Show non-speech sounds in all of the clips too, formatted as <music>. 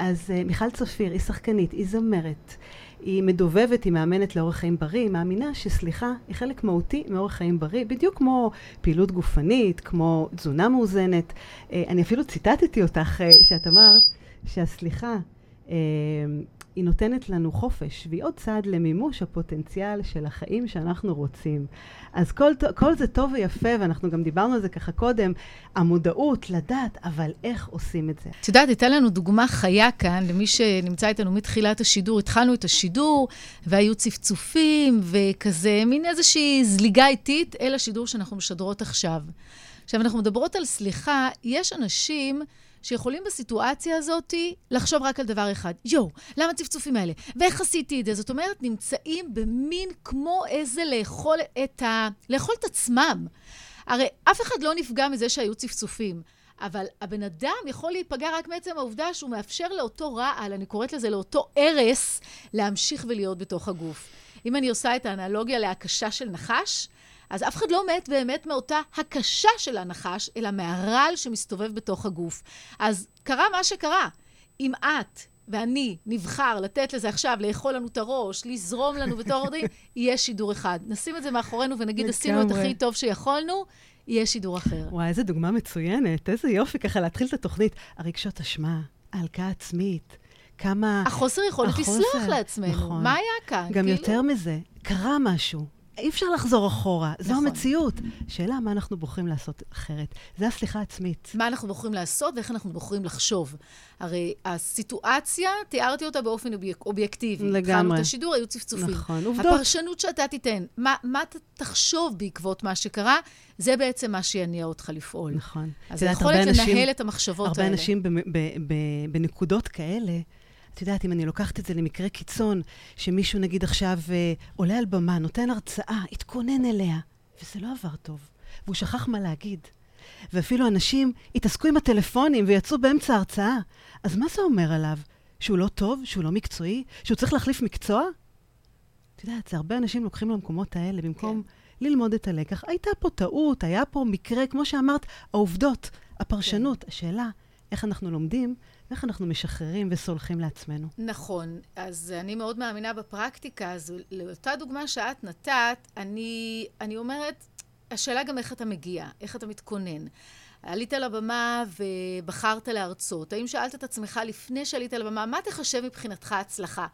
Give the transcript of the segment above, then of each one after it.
אז uh, מיכל צפיר היא שחקנית, היא זמרת, היא מדובבת, היא מאמנת לאורח חיים בריא, היא מאמינה שסליחה היא חלק מהותי מאורח חיים בריא, בדיוק כמו פעילות גופנית, כמו תזונה מאוזנת. Uh, אני אפילו ציטטתי אותך, uh, שאת אמרת שהסליחה היא נותנת לנו חופש, והיא עוד צעד למימוש הפוטנציאל של החיים שאנחנו רוצים. אז כל, כל זה טוב ויפה, ואנחנו גם דיברנו על זה ככה קודם, המודעות, לדעת, אבל איך עושים את זה. את יודעת, הייתה לנו דוגמה חיה כאן, למי שנמצא איתנו מתחילת השידור. התחלנו את השידור, והיו צפצופים, וכזה, מין איזושהי זליגה איטית אל השידור שאנחנו משדרות עכשיו. עכשיו, אנחנו מדברות על סליחה, יש אנשים... שיכולים בסיטואציה הזאת לחשוב רק על דבר אחד. יואו, למה הצפצופים האלה? ואיך עשיתי את זה? זאת אומרת, נמצאים במין כמו איזה לאכול את ה... לאכול את עצמם. הרי אף אחד לא נפגע מזה שהיו צפצופים. אבל הבן אדם יכול להיפגע רק מעצם העובדה שהוא מאפשר לאותו רעל, אני קוראת לזה לאותו הרס, להמשיך ולהיות בתוך הגוף. אם אני עושה את האנלוגיה להקשה של נחש, אז אף אחד לא מת באמת מאותה הקשה של הנחש, אלא מהרעל שמסתובב בתוך הגוף. אז קרה מה שקרה. אם את ואני נבחר לתת לזה עכשיו, לאכול לנו את הראש, לזרום לנו בתור עורדים, <laughs> יהיה שידור אחד. נשים את זה מאחורינו ונגיד, עשינו את הכי טוב שיכולנו, יהיה שידור אחר. וואי, איזה דוגמה מצוינת. איזה יופי ככה להתחיל את התוכנית. הרגשות אשמה, ההלקאה עצמית. כמה... החוסר יכולת לסלוח לעצמנו. נכון. מה היה כאן? גם כאילו... יותר מזה, קרה משהו. אי אפשר לחזור אחורה, נכון. זו המציאות. שאלה, מה אנחנו בוחרים לעשות אחרת? זה הסליחה עצמית. מה אנחנו בוחרים לעשות ואיך אנחנו בוחרים לחשוב. הרי הסיטואציה, תיארתי אותה באופן אוביק, אובייקטיבי. לגמרי. התחלנו את השידור, היו צפצופים. נכון, עובדות. הפרשנות שאתה תיתן, מה, מה אתה תחשוב בעקבות מה שקרה, זה בעצם מה שיניע אותך לפעול. נכון. אז היכולת לנהל את המחשבות הרבה האלה. הרבה אנשים בנקודות כאלה, את יודעת, אם אני לוקחת את זה למקרה קיצון, שמישהו נגיד עכשיו אה, עולה על במה, נותן הרצאה, התכונן אליה, וזה לא עבר טוב, והוא שכח מה להגיד. ואפילו אנשים התעסקו עם הטלפונים ויצאו באמצע ההרצאה. אז מה זה אומר עליו? שהוא לא טוב? שהוא לא מקצועי? שהוא צריך להחליף מקצוע? את יודעת, זה הרבה אנשים לוקחים למקומות האלה במקום כן. ללמוד את הלקח. הייתה פה טעות, היה פה מקרה, כמו שאמרת, העובדות, הפרשנות. כן. השאלה, איך אנחנו לומדים איך אנחנו משחררים וסולחים לעצמנו? נכון. אז אני מאוד מאמינה בפרקטיקה הזו. לאותה דוגמה שאת נתת, אני, אני אומרת, השאלה גם איך אתה מגיע, איך אתה מתכונן. עלית לבמה ובחרת להרצות. האם שאלת את עצמך לפני שעלית לבמה, מה תחשב מבחינתך הצלחה?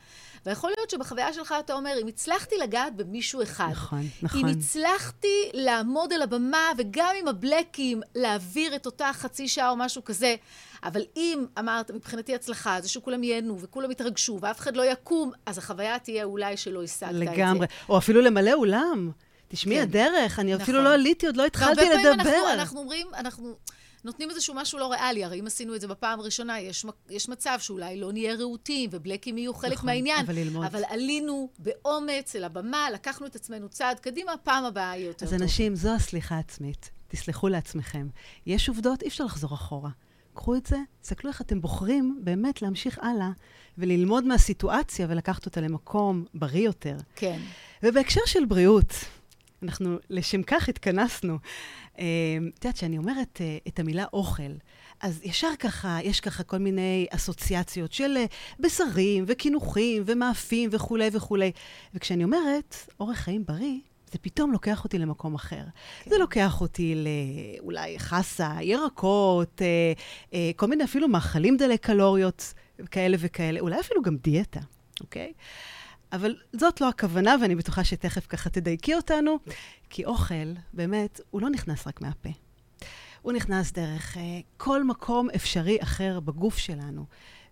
ויכול להיות שבחוויה שלך אתה אומר, אם הצלחתי לגעת במישהו אחד, נכון, נכון. אם הצלחתי לעמוד על הבמה וגם עם הבלקים להעביר את אותה חצי שעה או משהו כזה, אבל אם אמרת, מבחינתי הצלחה, זה שכולם ייהנו וכולם יתרגשו ואף אחד לא יקום, אז החוויה תהיה אולי שלא השגת את זה. לגמרי. או אפילו למלא אולם. תשמעי, כן. הדרך, אני נכון. אפילו לא עליתי, עוד לא התחלתי לדבר. והרבה פעמים אנחנו, אנחנו אומרים, אנחנו נותנים איזשהו משהו לא ריאלי. הרי אם עשינו את זה בפעם הראשונה, יש, יש מצב שאולי לא נהיה רהוטים, ובלקים יהיו חלק נכון, מהעניין. אבל ללמוד. אבל עלינו באומץ אל הבמה, לקחנו את עצמנו צעד קדימה, פעם הבאה יהיה יותר טוב. אז אנשים, זו הסליחה העצמית. תסלחו לעצמכם. יש עובדות, אי אפשר לחזור אחורה. קחו את זה, תסתכלו איך אתם בוחרים באמת להמשיך הלאה וללמוד מהסיטואציה ולקחת אותה למקום בריא יותר. כן. ובהקשר של בריאות, אנחנו לשם כך התכנסנו. אה, את יודעת, כשאני אומרת אה, את המילה אוכל, אז ישר ככה, יש ככה כל מיני אסוציאציות של אה, בשרים וקינוחים ומאפים וכולי וכולי. וכשאני אומרת אורח חיים בריא, זה פתאום לוקח אותי למקום אחר. כן. זה לוקח אותי לאולי חסה, ירקות, אה, אה, כל מיני אפילו מאכלים דלי קלוריות כאלה וכאלה, אולי אפילו גם דיאטה, אוקיי? אבל זאת לא הכוונה, ואני בטוחה שתכף ככה תדייקי אותנו, כי אוכל, באמת, הוא לא נכנס רק מהפה. הוא נכנס דרך uh, כל מקום אפשרי אחר בגוף שלנו.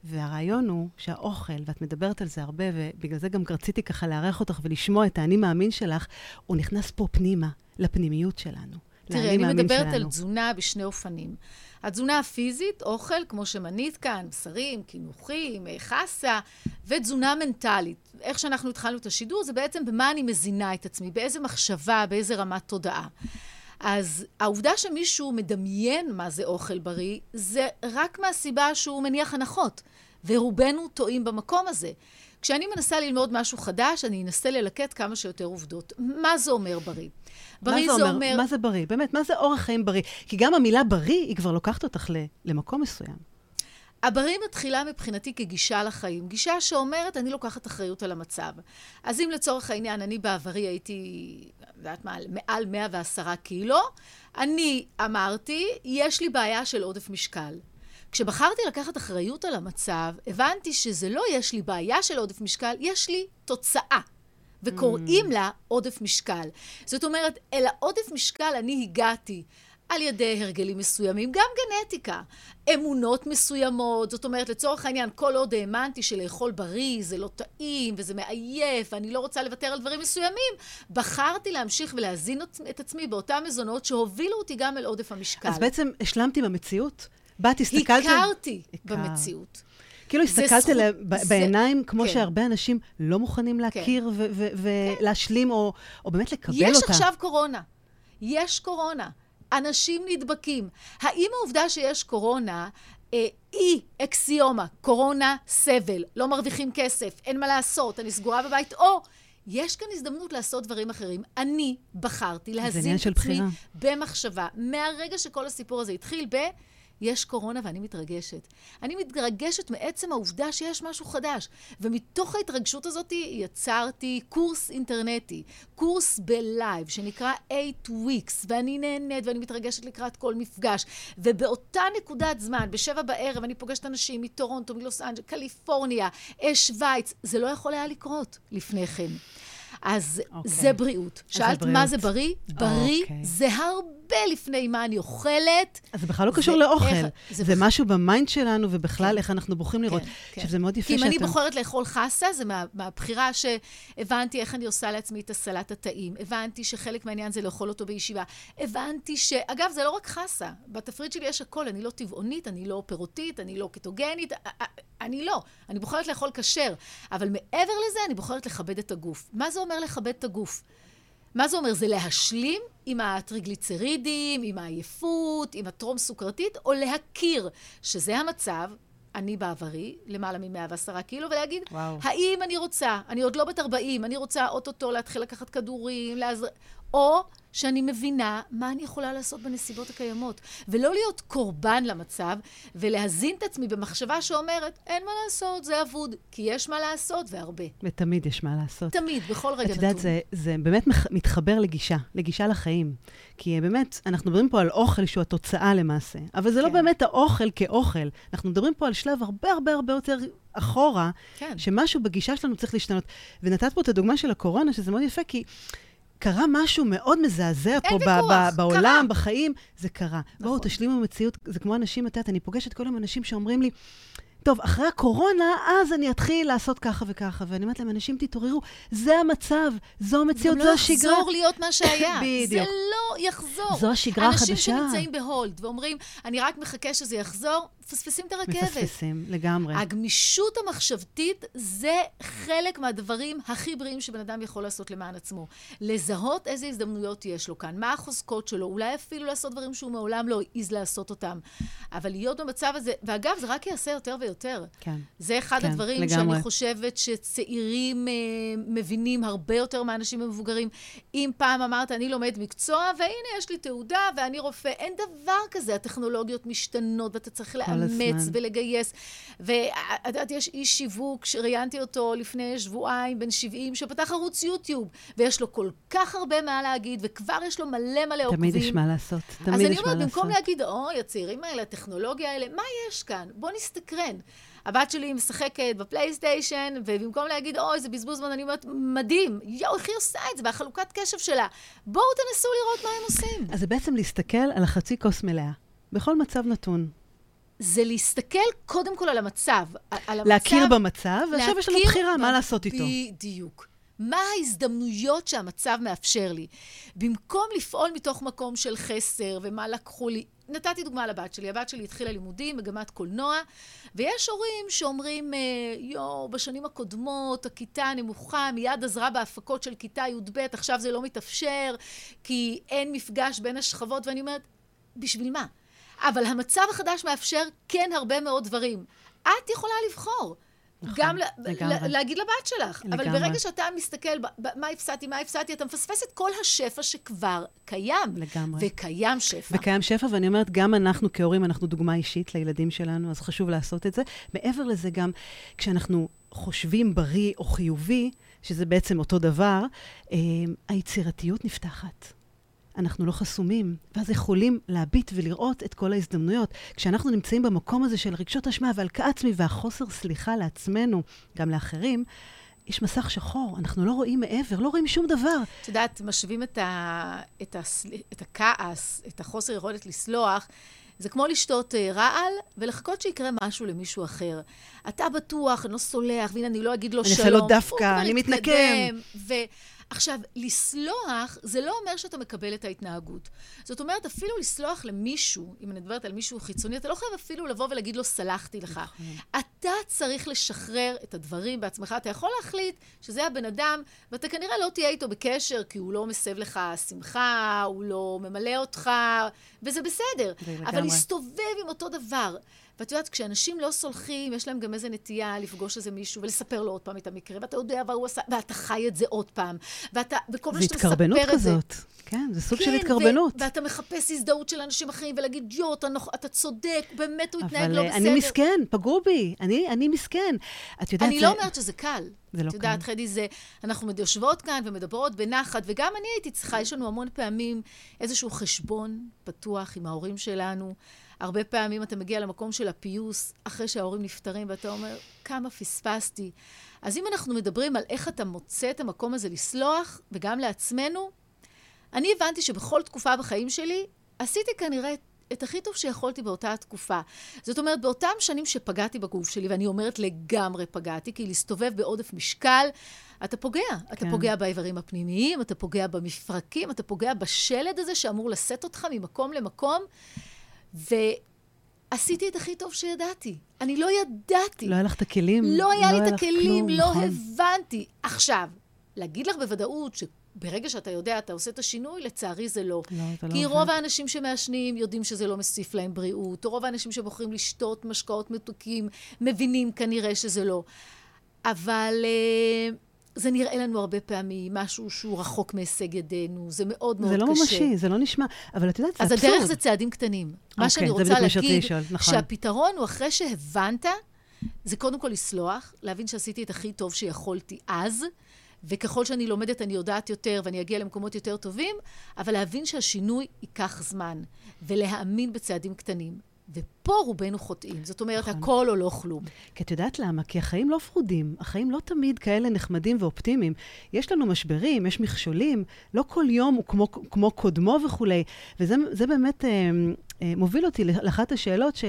והרעיון הוא שהאוכל, ואת מדברת על זה הרבה, ובגלל זה גם רציתי ככה לארח אותך ולשמוע את האני מאמין שלך, הוא נכנס פה פנימה, לפנימיות שלנו. תראה, אני מדברת שלנו. על תזונה בשני אופנים. התזונה הפיזית, אוכל, כמו שמנית כאן, בשרים, קינוחים, חסה, ותזונה מנטלית. איך שאנחנו התחלנו את השידור, זה בעצם במה אני מזינה את עצמי, באיזה מחשבה, באיזה רמת תודעה. אז העובדה שמישהו מדמיין מה זה אוכל בריא, זה רק מהסיבה שהוא מניח הנחות. ורובנו טועים במקום הזה. כשאני מנסה ללמוד משהו חדש, אני אנסה ללקט כמה שיותר עובדות. מה זה אומר בריא? בריא זה, זה אומר... אומר... מה זה בריא? באמת, מה זה אורח חיים בריא? כי גם המילה בריא, היא כבר לוקחת אותך למקום מסוים. הבריא מתחילה מבחינתי כגישה לחיים. גישה שאומרת, אני לוקחת אחריות על המצב. אז אם לצורך העניין, אני בעברי הייתי, יודעת מה, מעל 110 קילו, אני אמרתי, יש לי בעיה של עודף משקל. כשבחרתי לקחת אחריות על המצב, הבנתי שזה לא יש לי בעיה של עודף משקל, יש לי תוצאה. וקוראים mm. לה עודף משקל. זאת אומרת, אל העודף משקל אני הגעתי על ידי הרגלים מסוימים, גם גנטיקה, אמונות מסוימות, זאת אומרת, לצורך העניין, כל עוד האמנתי שלאכול בריא זה לא טעים וזה מעייף ואני לא רוצה לוותר על דברים מסוימים, בחרתי להמשיך ולהזין את עצמי באותן מזונות שהובילו אותי גם אל עודף המשקל. אז בעצם השלמתי במציאות? באת, הסתכלת... הכרתי במציאות. כאילו הסתכלת עליה בעיניים, כמו כן. שהרבה אנשים לא מוכנים להכיר כן. ולהשלים, כן. או, או באמת לקבל יש אותה. יש עכשיו קורונה. יש קורונה. אנשים נדבקים. האם העובדה שיש קורונה אה, היא אקסיומה, קורונה סבל, לא מרוויחים כסף, אין מה לעשות, אני סגורה בבית, או יש כאן הזדמנות לעשות דברים אחרים. אני בחרתי להזין את עצמי במחשבה. מהרגע שכל הסיפור הזה התחיל ב... יש קורונה ואני מתרגשת. אני מתרגשת מעצם העובדה שיש משהו חדש. ומתוך ההתרגשות הזאת יצרתי קורס אינטרנטי, קורס בלייב, שנקרא 8 weeks, ואני נהנית ואני מתרגשת לקראת כל מפגש. ובאותה נקודת זמן, בשבע בערב, אני פוגשת אנשים מטורונטו, מלוס אנג'לס, קליפורניה, שווייץ. זה לא יכול היה לקרות לפני כן. אז okay. אוקיי. זה בריאות. שאלת בריאות. מה זה בריא? בריא okay. אוקיי. זה הרבה לפני מה אני אוכלת. אז זה בכלל לא קשור לאוכל. איך, זה, זה בח... משהו ב mind שלנו, ובכלל כן. איך אנחנו בוחרים לראות. כן, כן. שזה מאוד יפה שאתה... כי אם אני בוחרת לאכול חסה, זה מה, מהבחירה שהבנתי איך אני עושה לעצמי את הסלט הטעים. הבנתי שחלק מהעניין זה לאכול אותו בישיבה. הבנתי ש... אגב, זה לא רק חסה. בתפריט שלי יש הכל. אני לא טבעונית, אני לא פירותית, אני לא קטוגנית. אני לא. אני בוחרת לאכול כשר. אבל מעבר לזה, אני בוחרת לכבד את הגוף. מה זה אומר לכבד את הגוף? מה זה אומר? זה להשלים עם הטריגליצרידים, עם העייפות, עם הטרום סוכרתית, או להכיר שזה המצב, אני בעברי, למעלה מ-110 קילו, ולהגיד, וואו. האם אני רוצה, אני עוד לא בת 40, אני רוצה אוטוטו להתחיל לקחת כדורים, לעזר... או שאני מבינה מה אני יכולה לעשות בנסיבות הקיימות, ולא להיות קורבן למצב, ולהזין את עצמי במחשבה שאומרת, אין מה לעשות, זה אבוד, כי יש מה לעשות, והרבה. ותמיד יש מה לעשות. תמיד, בכל רגע נתון. את יודעת, זה, זה באמת מתחבר לגישה, לגישה לחיים. כי באמת, אנחנו מדברים פה על אוכל שהוא התוצאה למעשה, אבל זה לא כן. לא באמת האוכל כאוכל. אנחנו מדברים פה על שלב הרבה הרבה הרבה יותר אחורה, כן. שמשהו בגישה שלנו צריך להשתנות. ונתת פה את הדוגמה של הקורונה, שזה מאוד יפה, כי... קרה משהו מאוד מזעזע פה ויכוח, ב- ב- בעולם, קרה. בחיים, זה קרה. נכון. בואו, תשלימו מציאות, זה כמו אנשים, את יודעת, אני פוגשת כל היום אנשים שאומרים לי, טוב, אחרי הקורונה, אז אני אתחיל לעשות ככה וככה. ואני אומרת להם, אנשים, תתעוררו, זה המצב, זו המציאות, זו השגרה. זה לא יחזור להיות מה שהיה. <laughs> בדיוק. זה לא יחזור. זו השגרה החדשה. אנשים שנמצאים בהולד ואומרים, אני רק מחכה שזה יחזור, מפספסים את הרכבת. מפספסים, לגמרי. הגמישות המחשבתית זה חלק מהדברים הכי בריאים שבן אדם יכול לעשות למען עצמו. לזהות איזה הזדמנויות יש לו כאן, מה החוזקות שלו, אולי אפילו לעשות דברים שהוא מעולם לא העז לעשות אותם. אבל להיות במצב הזה, ואגב, זה רק יעשה יותר ויותר. כן. זה אחד כן, הדברים לגמרי. שאני חושבת שצעירים אה, מבינים הרבה יותר מהאנשים המבוגרים. אם פעם אמרת, אני לומד מקצוע, והנה יש לי תעודה ואני רופא, אין דבר כזה, הטכנולוגיות משתנות ואתה צריך לאמץ ולגייס. ואת יודעת, יש איש שיווק שראיינתי אותו לפני שבועיים, בן 70, שפתח ערוץ יוטיוב, ויש לו כל כך הרבה מה להגיד, וכבר יש לו מלא מלא עוקבים. תמיד יש מה לעשות, תמיד יש מה לעשות. אז אני אומרת, במקום להגיד, אוי, הצעירים האלה, הטכנולוגיה האלה, מה יש כאן? בוא נסתקרן. הבת שלי משחקת בפלייסטיישן, ובמקום להגיד, אוי, זה בזבוז זמן, אני אומרת, מדהים, יואו, איך היא עושה את זה, והחלוקת קשב שלה. בואו תנסו לראות מה הם עושים. אז זה בעצם להסתכל על החצי כוס מלאה, בכל מצב נתון. זה להסתכל קודם כל על המצב. על המצב להכיר במצב, ועכשיו יש לנו בחירה מה לעשות איתו. בדיוק. מה ההזדמנויות שהמצב מאפשר לי? במקום לפעול מתוך מקום של חסר ומה לקחו לי, נתתי דוגמה לבת שלי. הבת שלי התחילה לימודים, מגמת קולנוע, ויש הורים שאומרים, אה, יואו, בשנים הקודמות הכיתה נמוכה, מיד עזרה בהפקות של כיתה י"ב, עכשיו זה לא מתאפשר, כי אין מפגש בין השכבות, ואני אומרת, בשביל מה? אבל המצב החדש מאפשר כן הרבה מאוד דברים. את יכולה לבחור. נכון, גם לגמרי. להגיד לבת שלך. לגמרי. אבל ברגע שאתה מסתכל, מה הפסדתי, מה הפסדתי, אתה מפספס את כל השפע שכבר קיים. לגמרי. וקיים שפע. וקיים שפע, ואני אומרת, גם אנחנו כהורים, אנחנו דוגמה אישית לילדים שלנו, אז חשוב לעשות את זה. מעבר לזה גם, כשאנחנו חושבים בריא או חיובי, שזה בעצם אותו דבר, אה, היצירתיות נפתחת. אנחנו לא חסומים, ואז יכולים להביט ולראות את כל ההזדמנויות. כשאנחנו נמצאים במקום הזה של רגשות אשמה והלקאה עצמי והחוסר סליחה לעצמנו, גם לאחרים, יש מסך שחור, אנחנו לא רואים מעבר, לא רואים שום דבר. את יודעת, משווים את, ה, את, ה, את הכעס, את החוסר יכולת לסלוח, זה כמו לשתות uh, רעל ולחכות שיקרה משהו למישהו אחר. אתה בטוח, אני לא סולח, והנה, אני לא אגיד לו שלום. אני אעשה לו דווקא, אני מתנקם. ו... עכשיו, לסלוח זה לא אומר שאתה מקבל את ההתנהגות. זאת אומרת, אפילו לסלוח למישהו, אם אני מדברת על מישהו חיצוני, אתה לא חייב אפילו לבוא ולהגיד לו, סלחתי לך. נכון. אתה צריך לשחרר את הדברים בעצמך. אתה יכול להחליט שזה הבן אדם, ואתה כנראה לא תהיה איתו בקשר, כי הוא לא מסב לך שמחה, הוא לא ממלא אותך, וזה בסדר. אבל להסתובב עם אותו דבר. ואת יודעת, כשאנשים לא סולחים, יש להם גם איזה נטייה לפגוש איזה מישהו ולספר לו עוד פעם את המקרה, ואתה יודע מה הוא עשה, ואתה חי את זה עוד פעם. ואתה, וכל פעם שאתה מספר את זה... זה כזאת. כן, זה סוג כן, של התקרבנות. ואתה מחפש הזדהות של אנשים אחרים, ולהגיד, יו, אתה, אתה צודק, באמת הוא התנהג לא בסדר. אבל אני מסכן, פגעו בי, אני, אני מסכן. את יודעת... אני זה... לא אומרת שזה קל. זה לא קל. את יודעת, חדי, זה... אנחנו יושבות כאן ומדברות בנחת, וגם אני הייתי צריכה, יש לנו המון פעמים איזשהו חשבון פתוח עם ההורים שלנו. הרבה פעמים אתה מגיע למקום של הפיוס אחרי שההורים נפטרים, ואתה אומר, כמה פספסתי. אז אם אנחנו מדברים על איך אתה מוצא את המקום הזה לסלוח, וגם לעצמנו, אני הבנתי שבכל תקופה בחיים שלי, עשיתי כנראה את הכי טוב שיכולתי באותה התקופה. זאת אומרת, באותם שנים שפגעתי בגוף שלי, ואני אומרת לגמרי פגעתי, כי להסתובב בעודף משקל, אתה פוגע. כן. אתה פוגע באיברים הפנימיים, אתה פוגע במפרקים, אתה פוגע בשלד הזה שאמור לשאת אותך ממקום למקום. ועשיתי את הכי טוב שידעתי. אני לא ידעתי. לא היה לך את הכלים? לא היה לא לי את הכלים, לא נכון. הבנתי. עכשיו, להגיד לך בוודאות שברגע שאתה יודע, אתה עושה את השינוי, לצערי זה לא. לא, אתה לא כי רוב האנשים שמעשנים יודעים שזה לא מוסיף להם בריאות, או רוב האנשים שבוחרים לשתות משקאות מתוקים מבינים כנראה שזה לא. אבל... Uh, זה נראה לנו הרבה פעמים משהו שהוא רחוק מהישג ידינו, זה מאוד מאוד קשה. זה לא קשה. ממשי, זה לא נשמע, אבל את יודעת, זה אבסורד. אז הדרך זה צעדים קטנים. Okay, מה אוקיי, שאני רוצה להגיד, נכון. שהפתרון הוא אחרי שהבנת, זה קודם כל לסלוח, להבין שעשיתי את הכי טוב שיכולתי אז, וככל שאני לומדת אני יודעת יותר ואני אגיע למקומות יותר טובים, אבל להבין שהשינוי ייקח זמן, ולהאמין בצעדים קטנים. ופה רובנו חוטאים. זאת אומרת, נכון. הכל או לא כלום. כי את יודעת למה? כי החיים לא פרודים. החיים לא תמיד כאלה נחמדים ואופטימיים. יש לנו משברים, יש מכשולים, לא כל יום הוא כמו, כמו קודמו וכולי. וזה באמת אה, אה, מוביל אותי לאחת השאלות ש...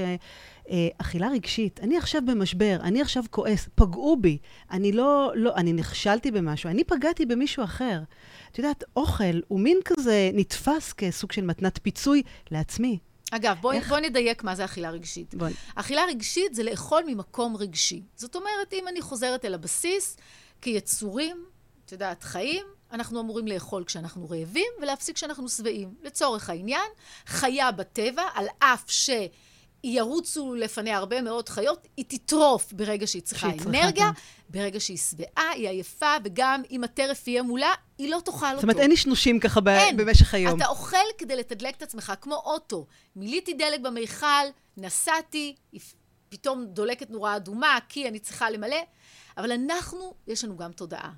אה, אכילה רגשית, אני עכשיו במשבר, אני עכשיו כועס, פגעו בי, אני לא, לא, אני נכשלתי במשהו, אני פגעתי במישהו אחר. את יודעת, אוכל הוא מין כזה נתפס כסוג של מתנת פיצוי לעצמי. אגב, בואי איך... בוא נדייק מה זה אכילה רגשית. בואי. אכילה רגשית זה לאכול ממקום רגשי. זאת אומרת, אם אני חוזרת אל הבסיס, כיצורים, את יודעת, חיים, אנחנו אמורים לאכול כשאנחנו רעבים ולהפסיק כשאנחנו שבעים. לצורך העניין, חיה בטבע, על אף ש... ירוצו לפניה הרבה מאוד חיות, היא תטרוף ברגע שהיא צריכה אנרגיה. ברגע שהיא שבעה, היא עייפה, וגם אם הטרף יהיה מולה, היא לא תאכל אותו. זאת אומרת, אין נשנושים ככה אין. במשך היום. אתה אוכל כדי לתדלק את עצמך, כמו אוטו. מילאתי דלק במיכל, נסעתי, פתאום דולקת נורה אדומה, כי אני צריכה למלא, אבל אנחנו, יש לנו גם תודעה.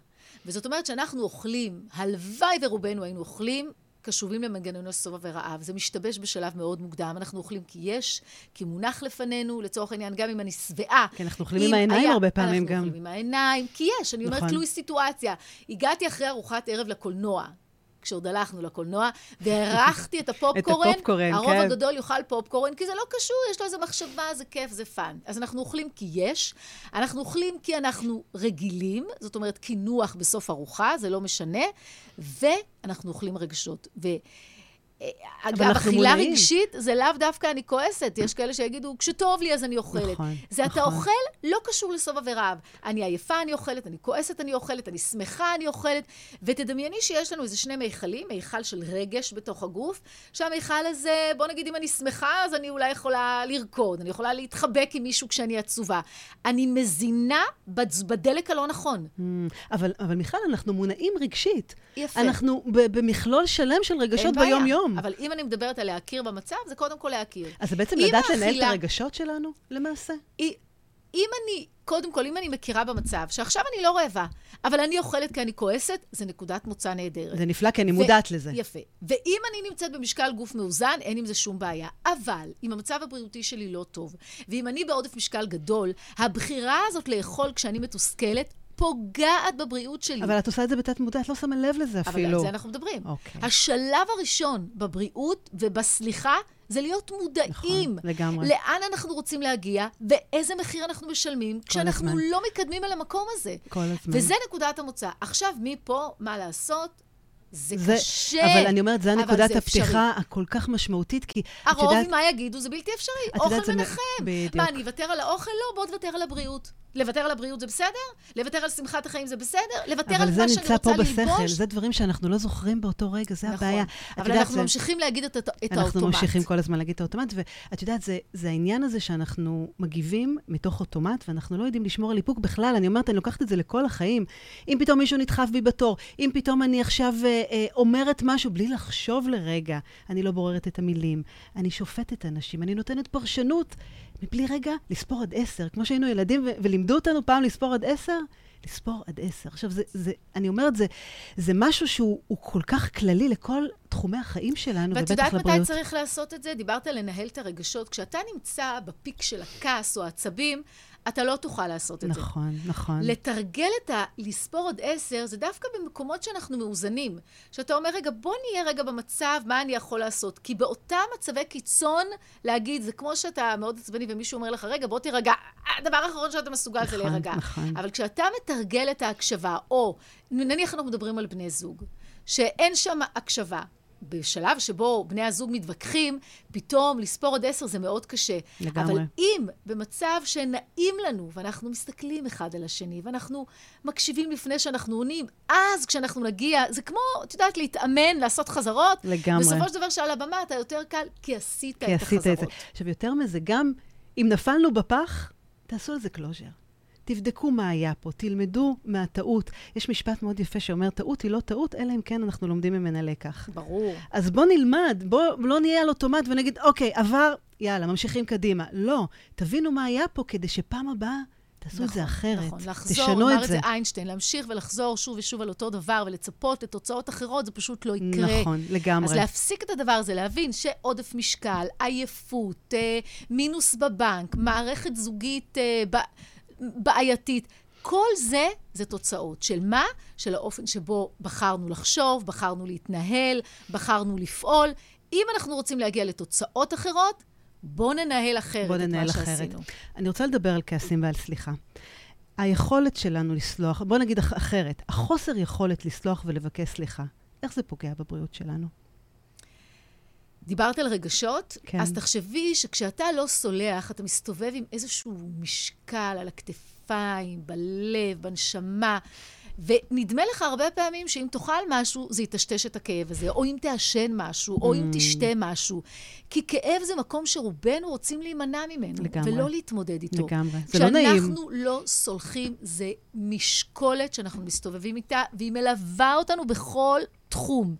וזאת אומרת שאנחנו אוכלים, הלוואי ורובנו היינו אוכלים קשובים למנגנוני שובע ורעב. זה משתבש בשלב מאוד מוקדם. אנחנו אוכלים כי יש, כי מונח לפנינו, לצורך העניין, גם אם אני שבעה. כן, אנחנו אוכלים עם העיניים היה, הרבה פעמים אנחנו גם. אנחנו אוכלים עם העיניים, כי יש, אני אומרת, נכון. תלוי סיטואציה. הגעתי אחרי ארוחת ערב לקולנוע. כשעוד הלכנו לקולנוע, והערכתי את <laughs> הפופקורן. את הפופקורן, הרוב כן. הרוב הגדול יאכל פופקורן, כי זה לא קשור, יש לו איזו מחשבה, זה כיף, זה fun. אז אנחנו אוכלים כי יש, אנחנו אוכלים כי אנחנו רגילים, זאת אומרת, קינוח בסוף ארוחה, זה לא משנה, ואנחנו אוכלים רגשות. ו... אגב, אכילה רגשית זה לאו דווקא אני כועסת. יש כאלה שיגידו, כשטוב לי אז אני אוכלת. נכון, זה אתה נכון. אוכל, לא קשור לסובה ורעב. אני עייפה, אני אוכלת, אני כועסת, אני אוכלת, אני שמחה, אני אוכלת. ותדמייני שיש לנו איזה שני מיכלים, מיכל של רגש בתוך הגוף, שהמיכל הזה, בוא נגיד אם אני שמחה, אז אני אולי יכולה לרקוד, אני יכולה להתחבק עם מישהו כשאני עצובה. אני מזינה בדלק הלא נכון. Mm, אבל, אבל מיכל, אנחנו מונעים רגשית. יפה. אנחנו במכלול שלם של רגשות אין ביום-יום. אבל אם אני מדברת על להכיר במצב, זה קודם כל להכיר. אז זה בעצם לדעת לנהל את האכילה- הרגשות שלנו, למעשה? היא- אם אני, קודם כל, אם אני מכירה במצב, שעכשיו אני לא רעבה, אבל אני אוכלת כי אני כועסת, זה נקודת מוצא נהדרת. זה נפלא, כי אני ו- מודעת לזה. יפה. ואם אני נמצאת במשקל גוף מאוזן, אין עם זה שום בעיה. אבל אם המצב הבריאותי שלי לא טוב, ואם אני בעודף משקל גדול, הבחירה הזאת לאכול כשאני מתוסכלת פוגעת בבריאות שלי. אבל את עושה את זה בתת מודע, את לא שמה לב לזה אבל אפילו. על זה אנחנו מדברים. אוקיי. השלב הראשון בבריאות ובסליחה זה להיות מודעים. נכון, לגמרי. לאן אנחנו רוצים להגיע, ואיזה מחיר אנחנו משלמים, כשאנחנו הזמן. לא מתקדמים אל המקום הזה. כל הזמן. וזה נקודת המוצא. עכשיו, מפה, מה לעשות? זה, זה, קשה. אבל אני אומרת, זו אבל אפשרי. הפתיחה הכל כך משמעותית, כי את הרוב, יודעת... מה יגידו, זה בלתי אפשרי. את אוכל מ- מנחם. בדיוק. מה, אני אוותר על האוכל? לא, בוא תוותר על הבריאות. לוותר על הבריאות זה בסדר? לוותר על שמחת החיים זה בסדר? לוותר על אבל זה מה שאני נמצא רוצה פה בשכל, ללבוש? זה דברים שאנחנו לא זוכרים באותו רגע, זה נכון. הבעיה. אבל אנחנו זה- ממשיכים להגיד את, את אנחנו האוטומט. ממשיכים כל הזמן להגיד את האוטומט, ואת יודעת, זה, זה העניין הזה שאנחנו מגיבים מתוך אוטומט, ואנחנו לא יודעים לשמור על איפוק בכלל. אני אומרת, אני לוקחת את זה לכל החיים. אם פתאום מישהו נדחף בי בתור, אם פתאום אני עכשיו אה, אה, אומרת משהו בלי לחשוב לרגע, אני לא בוררת את המילים, אני שופטת אנשים, אני נותנת פרשנות, מבלי רגע לספור עד עשר. כמו שהיינו ילדים ו- ולימדו אותנו פעם לספור עד עשר, לספור עד עשר. עכשיו, זה, זה, אני אומרת, זה, זה משהו שהוא הוא כל כך כללי לכל תחומי החיים שלנו, ואת ובטח יודעת מתי לבריאות. צריך לעשות את זה? דיברת על לנהל את הרגשות. כשאתה נמצא בפיק של הכעס או העצבים, אתה לא תוכל לעשות את זה. נכון, נכון. לתרגל את ה... לספור עד עשר, זה דווקא במקומות שאנחנו מאוזנים. שאתה אומר, רגע, בוא נהיה רגע במצב, מה אני יכול לעשות? כי באותם מצבי קיצון, להגיד, זה כמו שאתה מאוד עצבני ומישהו אומר לך, רגע, בוא תירגע. הדבר האחרון שאתה מסוגל זה נכון, להירגע. נכון. אבל כשאתה מתרגל את ההקשבה, או נניח אנחנו מדברים על בני זוג, שאין שם הקשבה, בשלב שבו בני הזוג מתווכחים, פתאום לספור עד עשר זה מאוד קשה. לגמרי. אבל אם במצב שנעים לנו, ואנחנו מסתכלים אחד על השני, ואנחנו מקשיבים לפני שאנחנו עונים, אז כשאנחנו נגיע, זה כמו, את יודעת, להתאמן, לעשות חזרות. לגמרי. בסופו של דבר שעל הבמה אתה יותר קל, כי עשית כי את עשית את זה. החזרות. עכשיו, יותר מזה, גם אם נפלנו בפח, תעשו על זה closure. תבדקו מה היה פה, תלמדו מהטעות. יש משפט מאוד יפה שאומר, טעות היא לא טעות, אלא אם כן אנחנו לומדים ממנה לקח. ברור. אז בוא נלמד, בוא לא נהיה על אוטומט ונגיד, אוקיי, עבר, יאללה, ממשיכים קדימה. לא, תבינו מה היה פה כדי שפעם הבאה תעשו את זה אחרת. נכון, לחזור, תשנו אמר את את זה. זה איינשטיין, להמשיך ולחזור שוב ושוב על אותו דבר ולצפות לתוצאות אחרות, זה פשוט לא יקרה. נכון, לגמרי. אז להפסיק את הדבר הזה, להבין שעודף משקל, עייפות, אה, מינוס בבנק, מערכת זוגית אה, ב- בעייתית, כל זה זה תוצאות. של מה? של האופן שבו בחרנו לחשוב, בחרנו להתנהל, בחרנו לפעול. אם אנחנו רוצים להגיע לתוצאות אחרות, בואו ננהל אחרת בוא את ננהל מה אחרת. שעשינו. אני רוצה לדבר על כעסים ועל סליחה. היכולת שלנו לסלוח, בוא נגיד אח- אחרת, החוסר יכולת לסלוח ולבקש סליחה, איך זה פוגע בבריאות שלנו? דיברת על רגשות, כן. אז תחשבי שכשאתה לא סולח, אתה מסתובב עם איזשהו משקל על הכתפיים, בלב, בנשמה, ונדמה לך הרבה פעמים שאם תאכל משהו, זה יטשטש את הכאב הזה, או אם תעשן משהו, או אם Mm. תשתה משהו. כי כאב זה מקום שרובנו רוצים להימנע ממנו, לגמרי. ולא להתמודד איתו. לגמרי. זה לא נעים. כשאנחנו לא סולחים, זה משקולת שאנחנו מסתובבים איתה, והיא מלווה אותנו בכל תחום.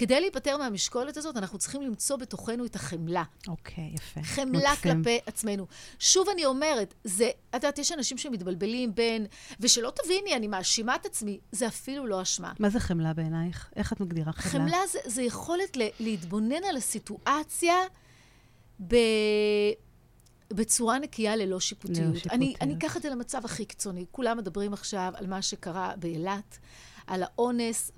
כדי להיפטר מהמשקולת הזאת, אנחנו צריכים למצוא בתוכנו את החמלה. אוקיי, יפה. חמלה מקסים. כלפי עצמנו. שוב אני אומרת, זה, את יודעת, יש אנשים שמתבלבלים בין, ושלא תביני, אני מאשימה את עצמי, זה אפילו לא אשמה. מה זה חמלה בעינייך? איך את מגדירה חמלה? חמלה זה, זה יכולת ל, להתבונן על הסיטואציה ב... בצורה נקייה ללא שיפוטיות. ללא אני, שיפוטיות. אני אקח את זה למצב הכי קיצוני. כולם מדברים עכשיו על מה שקרה באילת, על האונס,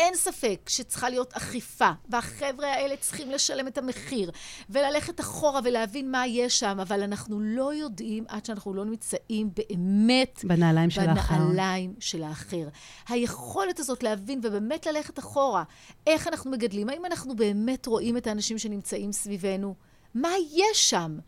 אין ספק שצריכה להיות אכיפה, והחבר'ה האלה צריכים לשלם את המחיר, וללכת אחורה ולהבין מה יש שם, אבל אנחנו לא יודעים עד שאנחנו לא נמצאים באמת... בנעליים של האחר. בנעליים של האחר. היכולת הזאת להבין ובאמת ללכת אחורה, איך אנחנו מגדלים, האם אנחנו באמת רואים את האנשים שנמצאים סביבנו? מה יש שם?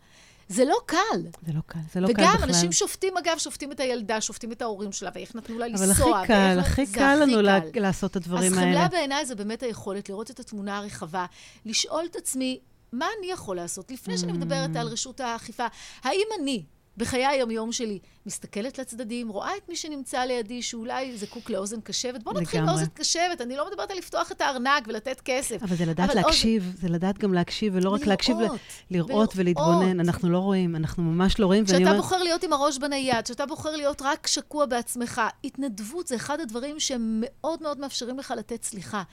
זה לא קל. זה לא קל, זה לא קל וגם בכלל. אנשים שופטים, אגב, שופטים את הילדה, שופטים את ההורים שלה, ואיך נתנו לה לנסוע. אבל הכי קל, הכי קל לנו קל. לעשות את הדברים אז האלה. חמלה בעיניי זה באמת היכולת לראות את התמונה הרחבה, לשאול את עצמי, מה אני יכול לעשות? לפני שאני מדברת על רשות האכיפה, האם אני, בחיי היום-יום שלי, מסתכלת לצדדים, רואה את מי שנמצא לידי, שאולי זקוק לאוזן קשבת? בוא נתחיל לגמרי. מאוזן קשבת, אני לא מדברת על לפתוח את הארנק ולתת כסף. אבל זה לדעת אבל להקשיב, זה לדעת גם להקשיב, ולא רק להקשיב, ל- לראות, לראות. ולהתבונן. אנחנו לא רואים, אנחנו ממש לא רואים, כשאתה אומרת... בוחר להיות עם הראש בנייד, כשאתה בוחר להיות רק שקוע בעצמך, התנדבות זה אחד הדברים שמאוד מאוד מאפשרים לך לתת סליחה.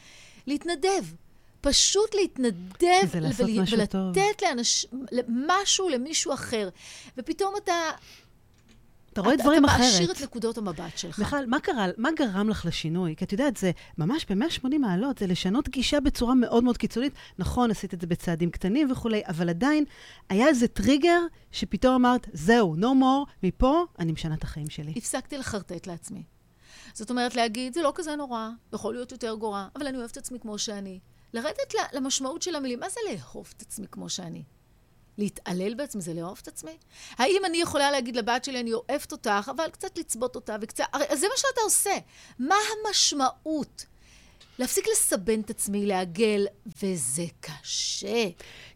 להתנדב. פשוט להתנדב זה לעשות משהו ולתת טוב. לאנש... משהו למישהו אחר. ופתאום אתה... אתה רואה אתה- דברים אתה אחרת. מעשיר את נקודות המבט שלך. בכלל, מה קרה, מה גרם לך לשינוי? כי את יודעת, זה ממש ב-180 מעלות, זה לשנות גישה בצורה מאוד מאוד קיצונית. נכון, עשית את זה בצעדים קטנים וכולי, אבל עדיין היה איזה טריגר שפתאום אמרת, זהו, no more, מפה אני משנה את החיים שלי. הפסקתי לחרטט לעצמי. זאת אומרת, להגיד, זה לא כזה נורא, יכול להיות יותר גרוע, אבל אני אוהבת את עצמי כמו שאני. לרדת למשמעות של המילים, מה זה לאהוב את עצמי כמו שאני? להתעלל בעצמי זה לאהוב את עצמי? האם אני יכולה להגיד לבת שלי, אני אוהבת אותך, אבל קצת לצבות אותה וקצת... הרי זה מה שאתה עושה. מה המשמעות? להפסיק לסבן את עצמי, לעגל, וזה קשה.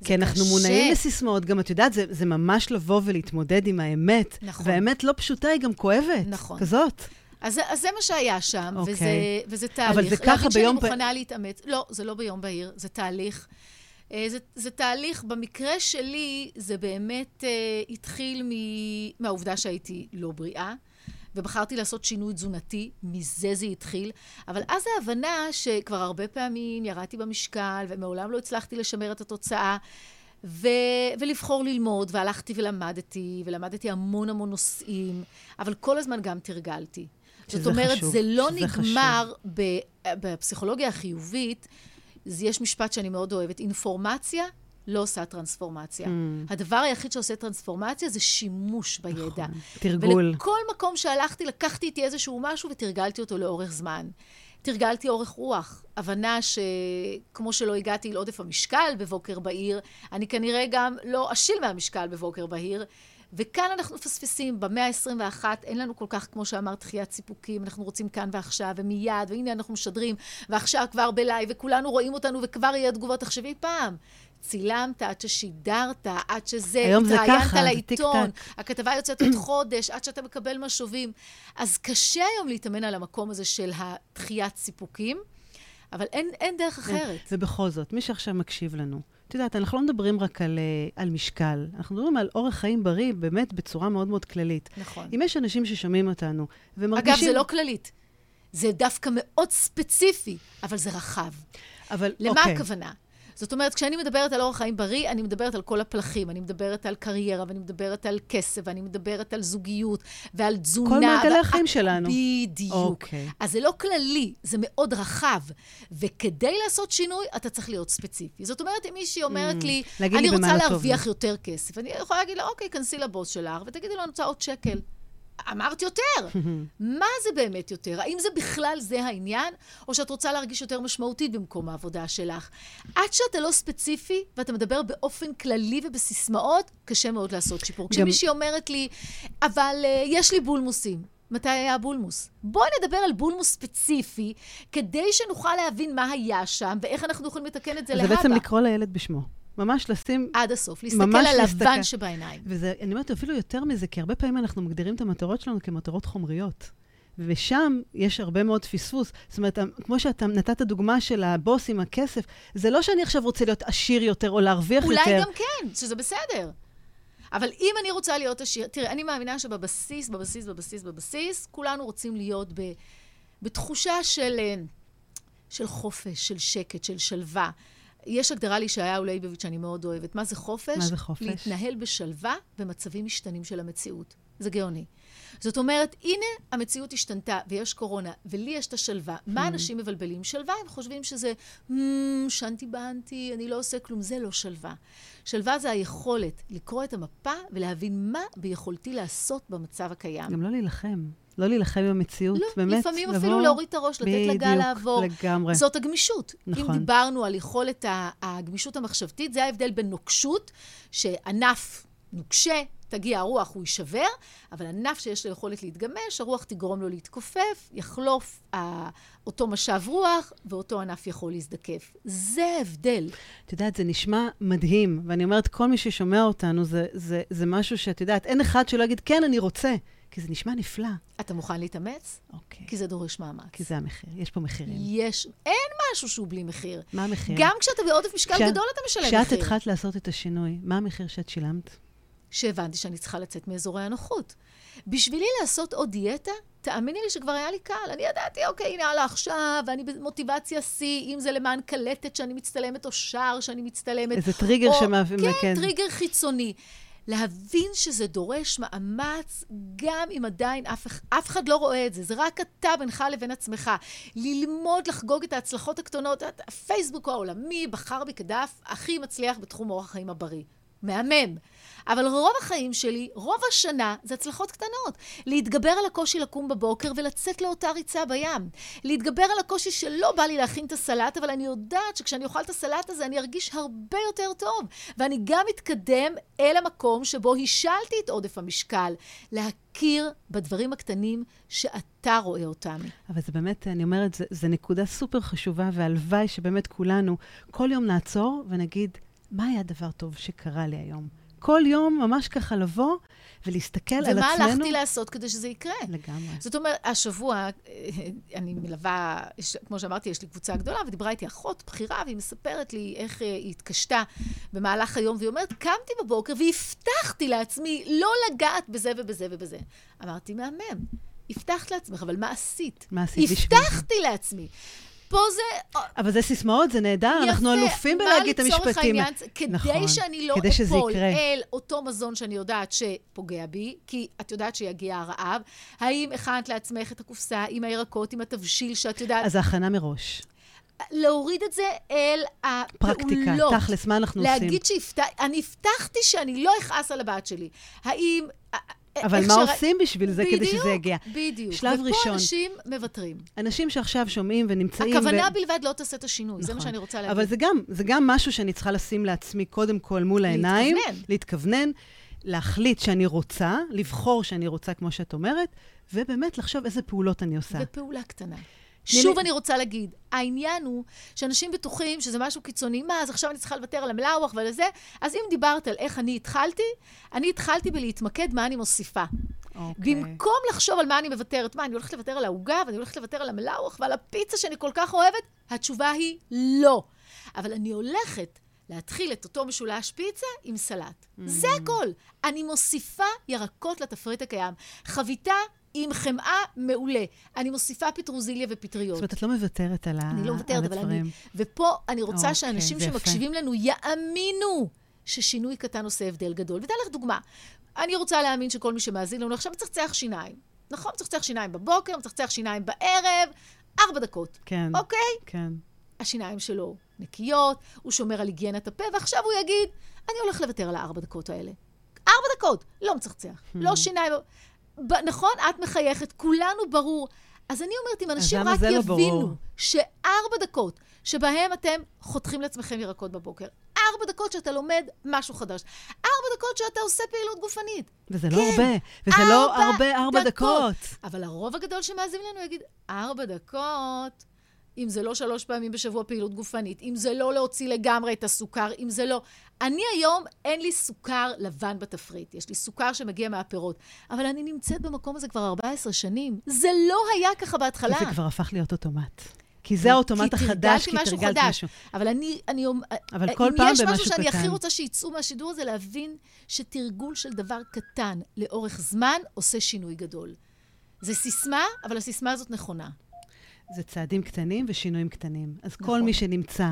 זה כי אנחנו קשה. מונעים לסיסמאות, גם את יודעת, זה, זה ממש לבוא ולהתמודד עם האמת. נכון. והאמת לא פשוטה, היא גם כואבת. נכון. כזאת. אז, אז זה מה שהיה שם, אוקיי. וזה, וזה תהליך. אבל זה ככה להגיד ביום פ- שאני מוכנה להתאמץ. לא, זה לא ביום בהיר, זה תהליך. אה, זה, זה תהליך, במקרה שלי, זה באמת אה, התחיל מ, מהעובדה שהייתי לא בריאה, ובחרתי לעשות שינוי תזונתי, מזה זה התחיל. אבל אז ההבנה שכבר הרבה פעמים ירדתי במשקל, ומעולם לא הצלחתי לשמר את התוצאה. ו- ולבחור ללמוד, והלכתי ולמדתי, ולמדתי המון המון נושאים, אבל כל הזמן גם תרגלתי. זאת אומרת, חשוב, זה לא נגמר ב- בפסיכולוגיה החיובית, יש משפט שאני מאוד אוהבת, אינפורמציה לא עושה טרנספורמציה. Mm. הדבר היחיד שעושה טרנספורמציה זה שימוש בידע. נכון, תרגול. ולכל מקום שהלכתי, לקחתי איתי איזשהו משהו ותרגלתי אותו לאורך זמן. תרגלתי אורך רוח, הבנה שכמו שלא הגעתי לעודף המשקל בבוקר בהיר, אני כנראה גם לא אשיל מהמשקל בבוקר בהיר. וכאן אנחנו מפספסים, במאה ה-21 אין לנו כל כך, כמו שאמרת, דחיית סיפוקים, אנחנו רוצים כאן ועכשיו ומיד, והנה אנחנו משדרים, ועכשיו כבר בלייב, וכולנו רואים אותנו, וכבר יהיה תגובות. תחשבי פעם, צילמת עד ששידרת, עד שזה, היום זה התראיינת ככה, לעיתון. הכתבה יוצאת עוד חודש, עד שאתה מקבל משובים. אז קשה היום להתאמן על המקום הזה של הדחיית סיפוקים, אבל אין, אין דרך אחרת. ובכל זאת, מי שעכשיו מקשיב לנו, את יודעת, אנחנו לא מדברים רק על, אה, על משקל, אנחנו מדברים על אורח חיים בריא, באמת בצורה מאוד מאוד כללית. נכון. אם יש אנשים ששומעים אותנו, ומרגישים... אגב, זה לא כללית. זה דווקא מאוד ספציפי, אבל זה רחב. אבל, למה אוקיי. הכוונה? זאת אומרת, כשאני מדברת על אורח חיים בריא, אני מדברת על כל הפלחים. אני מדברת על קריירה, ואני מדברת על כסף, ואני מדברת על זוגיות, ועל תזונה. כל מעגלי החיים שלנו. בדיוק. אוקיי. אז זה לא כללי, זה מאוד רחב. וכדי לעשות שינוי, אתה צריך להיות ספציפי. זאת אומרת, אם מישהי אומרת לי, Mm. לי אני במה רוצה לא להרוויח לי." יותר כסף, אני יכולה להגיד לה, אוקיי, כנסי לבוס שלך, ותגידי לו, אני רוצה עוד שקל. אמרת יותר. מה זה באמת יותר? האם זה בכלל זה העניין, או שאת רוצה להרגיש יותר משמעותית במקום העבודה שלך? עד שאתה לא ספציפי, ואתה מדבר באופן כללי ובסיסמאות, קשה מאוד לעשות שיפור. כשמישהי אומרת לי, אבל uh, יש לי בולמוסים. מתי היה הבולמוס? בואי נדבר על בולמוס ספציפי, כדי שנוכל להבין מה היה שם, ואיך אנחנו יכולים לתקן את זה זה להבא. בעצם לקרוא לילד בשמו. ממש לשים... עד הסוף, להסתכל על. הלבן שבעיניים. וזה, אני אומרת אפילו יותר מזה, כי הרבה פעמים אנחנו מגדירים את המטרות שלנו כמטרות חומריות. ושם יש הרבה מאוד פספוס. זאת אומרת, כמו שאתה נתת דוגמה של הבוס עם הכסף, זה לא שאני עכשיו רוצה להיות עשיר יותר או להרוויח אולי יותר. גם כן, שזה בסדר. אבל אם אני רוצה להיות עשיר, תראה, אני מאמינה שבבסיס, בבסיס, בבסיס, בבסיס, כולנו רוצים להיות ב, בתחושה של, אה, של חופש, של שקט, של שלווה. יש הגדרה לישעיהו ליבוביץ' שאני מאוד אוהבת. מה זה חופש? מה זה חופש? להתנהל בשלווה במצבים משתנים של המציאות. זה גאוני. זאת אומרת, הנה המציאות השתנתה ויש קורונה, ולי יש את השלווה. מה אנשים מבלבלים? שלווה, הם חושבים שזה, "מ, שנתי באנטי, אני לא עושה כלום. זה לא שלווה. שלווה זה היכולת לקרוא את המפה ולהבין מה ביכולתי לעשות במצב הקיים. גם לא להילחם. לא להילחם עם המציאות, לא, באמת. לפעמים לבוא- אפילו להוריד את הראש, לתת לגל בדיוק, לעבור. לגמרי. זאת הגמישות. נכון. אם דיברנו על יכולת הגמישות המחשבתית, זה ההבדל בין נוקשות, שענף נוקשה, תגיע הרוח, הוא יישבר, אבל ענף שיש לו יכולת להתגמש, הרוח תגרום לו להתכופף, יחלוף ה- אותו משב רוח, ואותו ענף יכול להזדקף. זה ההבדל. את יודעת, זה נשמע מדהים, ואני אומרת, כל מי ששומע אותנו, זה, זה, זה משהו שאת יודעת, אין אחד שלא יגיד, כן, אני רוצה, כי זה נשמע נפלא. אתה מוכן להתאמץ? אוקיי. כי זה דורש מאמץ. כי זה המחיר, יש פה מחירים. יש, אין משהו שהוא בלי מחיר. מה המחיר? גם כשאתה בעודף משקל כשאת- גדול, אתה משלם כשאת מחיר. התחלת לעשות את השינוי, מה המחיר שאת שילמת? שהבנתי שאני צריכה לצאת מאזורי הנוחות. בשבילי לעשות עוד דיאטה, תאמיני לי שכבר היה לי קל. אני ידעתי, אוקיי, הנה, הלאה עכשיו, ואני במוטיבציה שיא, אם זה למען קלטת שאני מצטלמת, או שער שאני מצטלמת. איזה טריגר או- שמאפ- כן, כן. טריגר חיצוני. להבין שזה דורש מאמץ, גם אם עדיין אף, אף אחד לא רואה את זה, זה רק אתה בינך לבין עצמך. ללמוד לחגוג את ההצלחות הקטנות. הפייסבוק העולמי בחר בי כדף הכי מצליח בתחום אורח החיים הבריא. מהמם. אבל רוב החיים שלי, רוב השנה, זה הצלחות קטנות. להתגבר על הקושי לקום בבוקר ולצאת לאותה ריצה בים. להתגבר על הקושי שלא בא לי להכין את הסלט, אבל אני יודעת שכשאני אוכל את הסלט הזה אני ארגיש הרבה יותר טוב. ואני גם אתקדם אל המקום שבו השלתי את עודף המשקל. להכיר בדברים הקטנים שאתה רואה אותם. אבל זה באמת, אני אומרת, זה נקודה סופר חשובה, והלוואי שבאמת כולנו, כל יום נעצור ונגיד, מה היה דבר טוב שקרה לי היום? כל יום ממש ככה לבוא ולהסתכל על עצמנו. ומה הלכתי לעשות כדי שזה יקרה? לגמרי. זאת אומרת, השבוע, אה, אני מלווה, יש- כמו שאמרתי, יש לי קבוצה גדולה, ודיברה איתי אחות בכירה, והיא מספרת לי איך אה, היא התקשתה במהלך היום, והיא אומרת, קמתי בבוקר והבטחתי לעצמי לא לגעת בזה ובזה ובזה. אמרתי, מהמם, הבטחת לעצמך, אבל מה עשית? מה עשית בשביל זה? הבטחתי לעצמי. פה זה... אבל זה סיסמאות, זה נהדר, אנחנו אלופים בלהגיד את המשפטים. העניין, כדי נכון, שאני לא כדי שזה אפול יקרה. אל אותו מזון שאני יודעת שפוגע בי, כי את יודעת שיגיע הרעב, האם הכנת לעצמך את הקופסה עם הירקות, עם התבשיל שאת יודעת, אז זה הכנה מראש. להוריד את זה אל הפעולות. פרקטיקה, תכלס, מה אנחנו עושים? להגיד שאני הבטחתי שאני לא אכעס על הבת שלי. האם... אבל מה שרא- עושים בשביל זה כדי בדיוק, שזה יגיע? בדיוק. שלב ופה ראשון. אנשים מוותרים. אנשים שעכשיו שומעים ונמצאים... הכוונה ו... בלבד לא תעשה את השינוי, זה מה נכון. שאני רוצה להגיד. אבל זה גם, זה גם משהו שאני צריכה לשים לעצמי קודם כל מול העיניים. להתכוונן. להתכוונן. להחליט שאני רוצה, לבחור שאני רוצה, כמו שאת אומרת, ובאמת לחשוב איזה פעולות אני עושה. ופעולה קטנה. שוב אני רוצה להגיד, העניין הוא שאנשים בטוחים שזה משהו קיצוני, מה, אז עכשיו אני צריכה לוותר על המלאווח ועל זה? אז אם דיברת על איך אני התחלתי, אני התחלתי בלהתמקד מה אני מוסיפה. אוקיי. במקום לחשוב על מה אני מוותרת, מה, אני הולכת לוותר על העוגה, ואני הולכת לוותר על המלאווח ועל הפיצה שאני כל כך אוהבת? התשובה היא לא. אבל אני הולכת להתחיל את אותו משולש פיצה עם סלט. זה הכל. אני מוסיפה ירקות לתפריט הקיים. חביתה עם חמאה מעולה. אני מוסיפה פטרוזיליה ופטריות. זאת אומרת, את לא מוותרת על ה- אני לא מוותרת, אבל אני... הדברים. ופה אני רוצה אוקיי, שאנשים. שמקשיבים לנו יאמינו ששינוי קטן עושה הבדל גדול. ואתן לך דוגמה. אני רוצה להאמין שכל מי שמאזין לנו עכשיו מצחצח שיניים. נכון? מצחצח שיניים בבוקר, מצחצח שיניים בערב, ארבע דקות. כן, אוקיי? כן. השיניים שלו נקיות, הוא שומר על היגיינת הפה, ועכשיו הוא יגיד, אני הולך לוותר על הארבע דקות האלה. ארבע דקות, לא מצחצח, Hmm. לא שיניים. ב- נכון? את מחייכת, כולנו ברור. אז אני אומרת, אם אנשים רק לא? יבינו שארבע דקות שבהם אתם חותכים לעצמכם ירקות בבוקר, ארבע דקות שאתה לומד משהו חדש, ארבע דקות שאתה עושה פעילות גופנית. וזה לא כן, הרבה, וזה לא הרבה ארבע דקות. אבל הרוב הגדול שמאזין לנו יגיד, ארבע דקות, אם זה לא שלוש פעמים בשבוע פעילות גופנית, אם זה לא להוציא לגמרי את הסוכר, אם זה לא... אני היום, אין לי סוכר לבן בתפריט, יש לי סוכר שמגיע מהפירות, אבל אני נמצאת במקום הזה כבר 14 שנים. זה לא היה ככה בהתחלה. כי זה כבר הפך להיות אוטומט. כי זה האוטומט החדש, כי משהו תרגלת חדש. משהו. אבל אני, אני, אבל אה, כל אם פעם יש במשהו משהו שאני קטן. הכי רוצה שיצאו מהשידור הזה, להבין שתרגול של דבר קטן לאורך זמן עושה שינוי גדול. זה סיסמה, אבל הסיסמה הזאת נכונה. זה צעדים קטנים ושינויים קטנים. אז נכון. כל מי שנמצא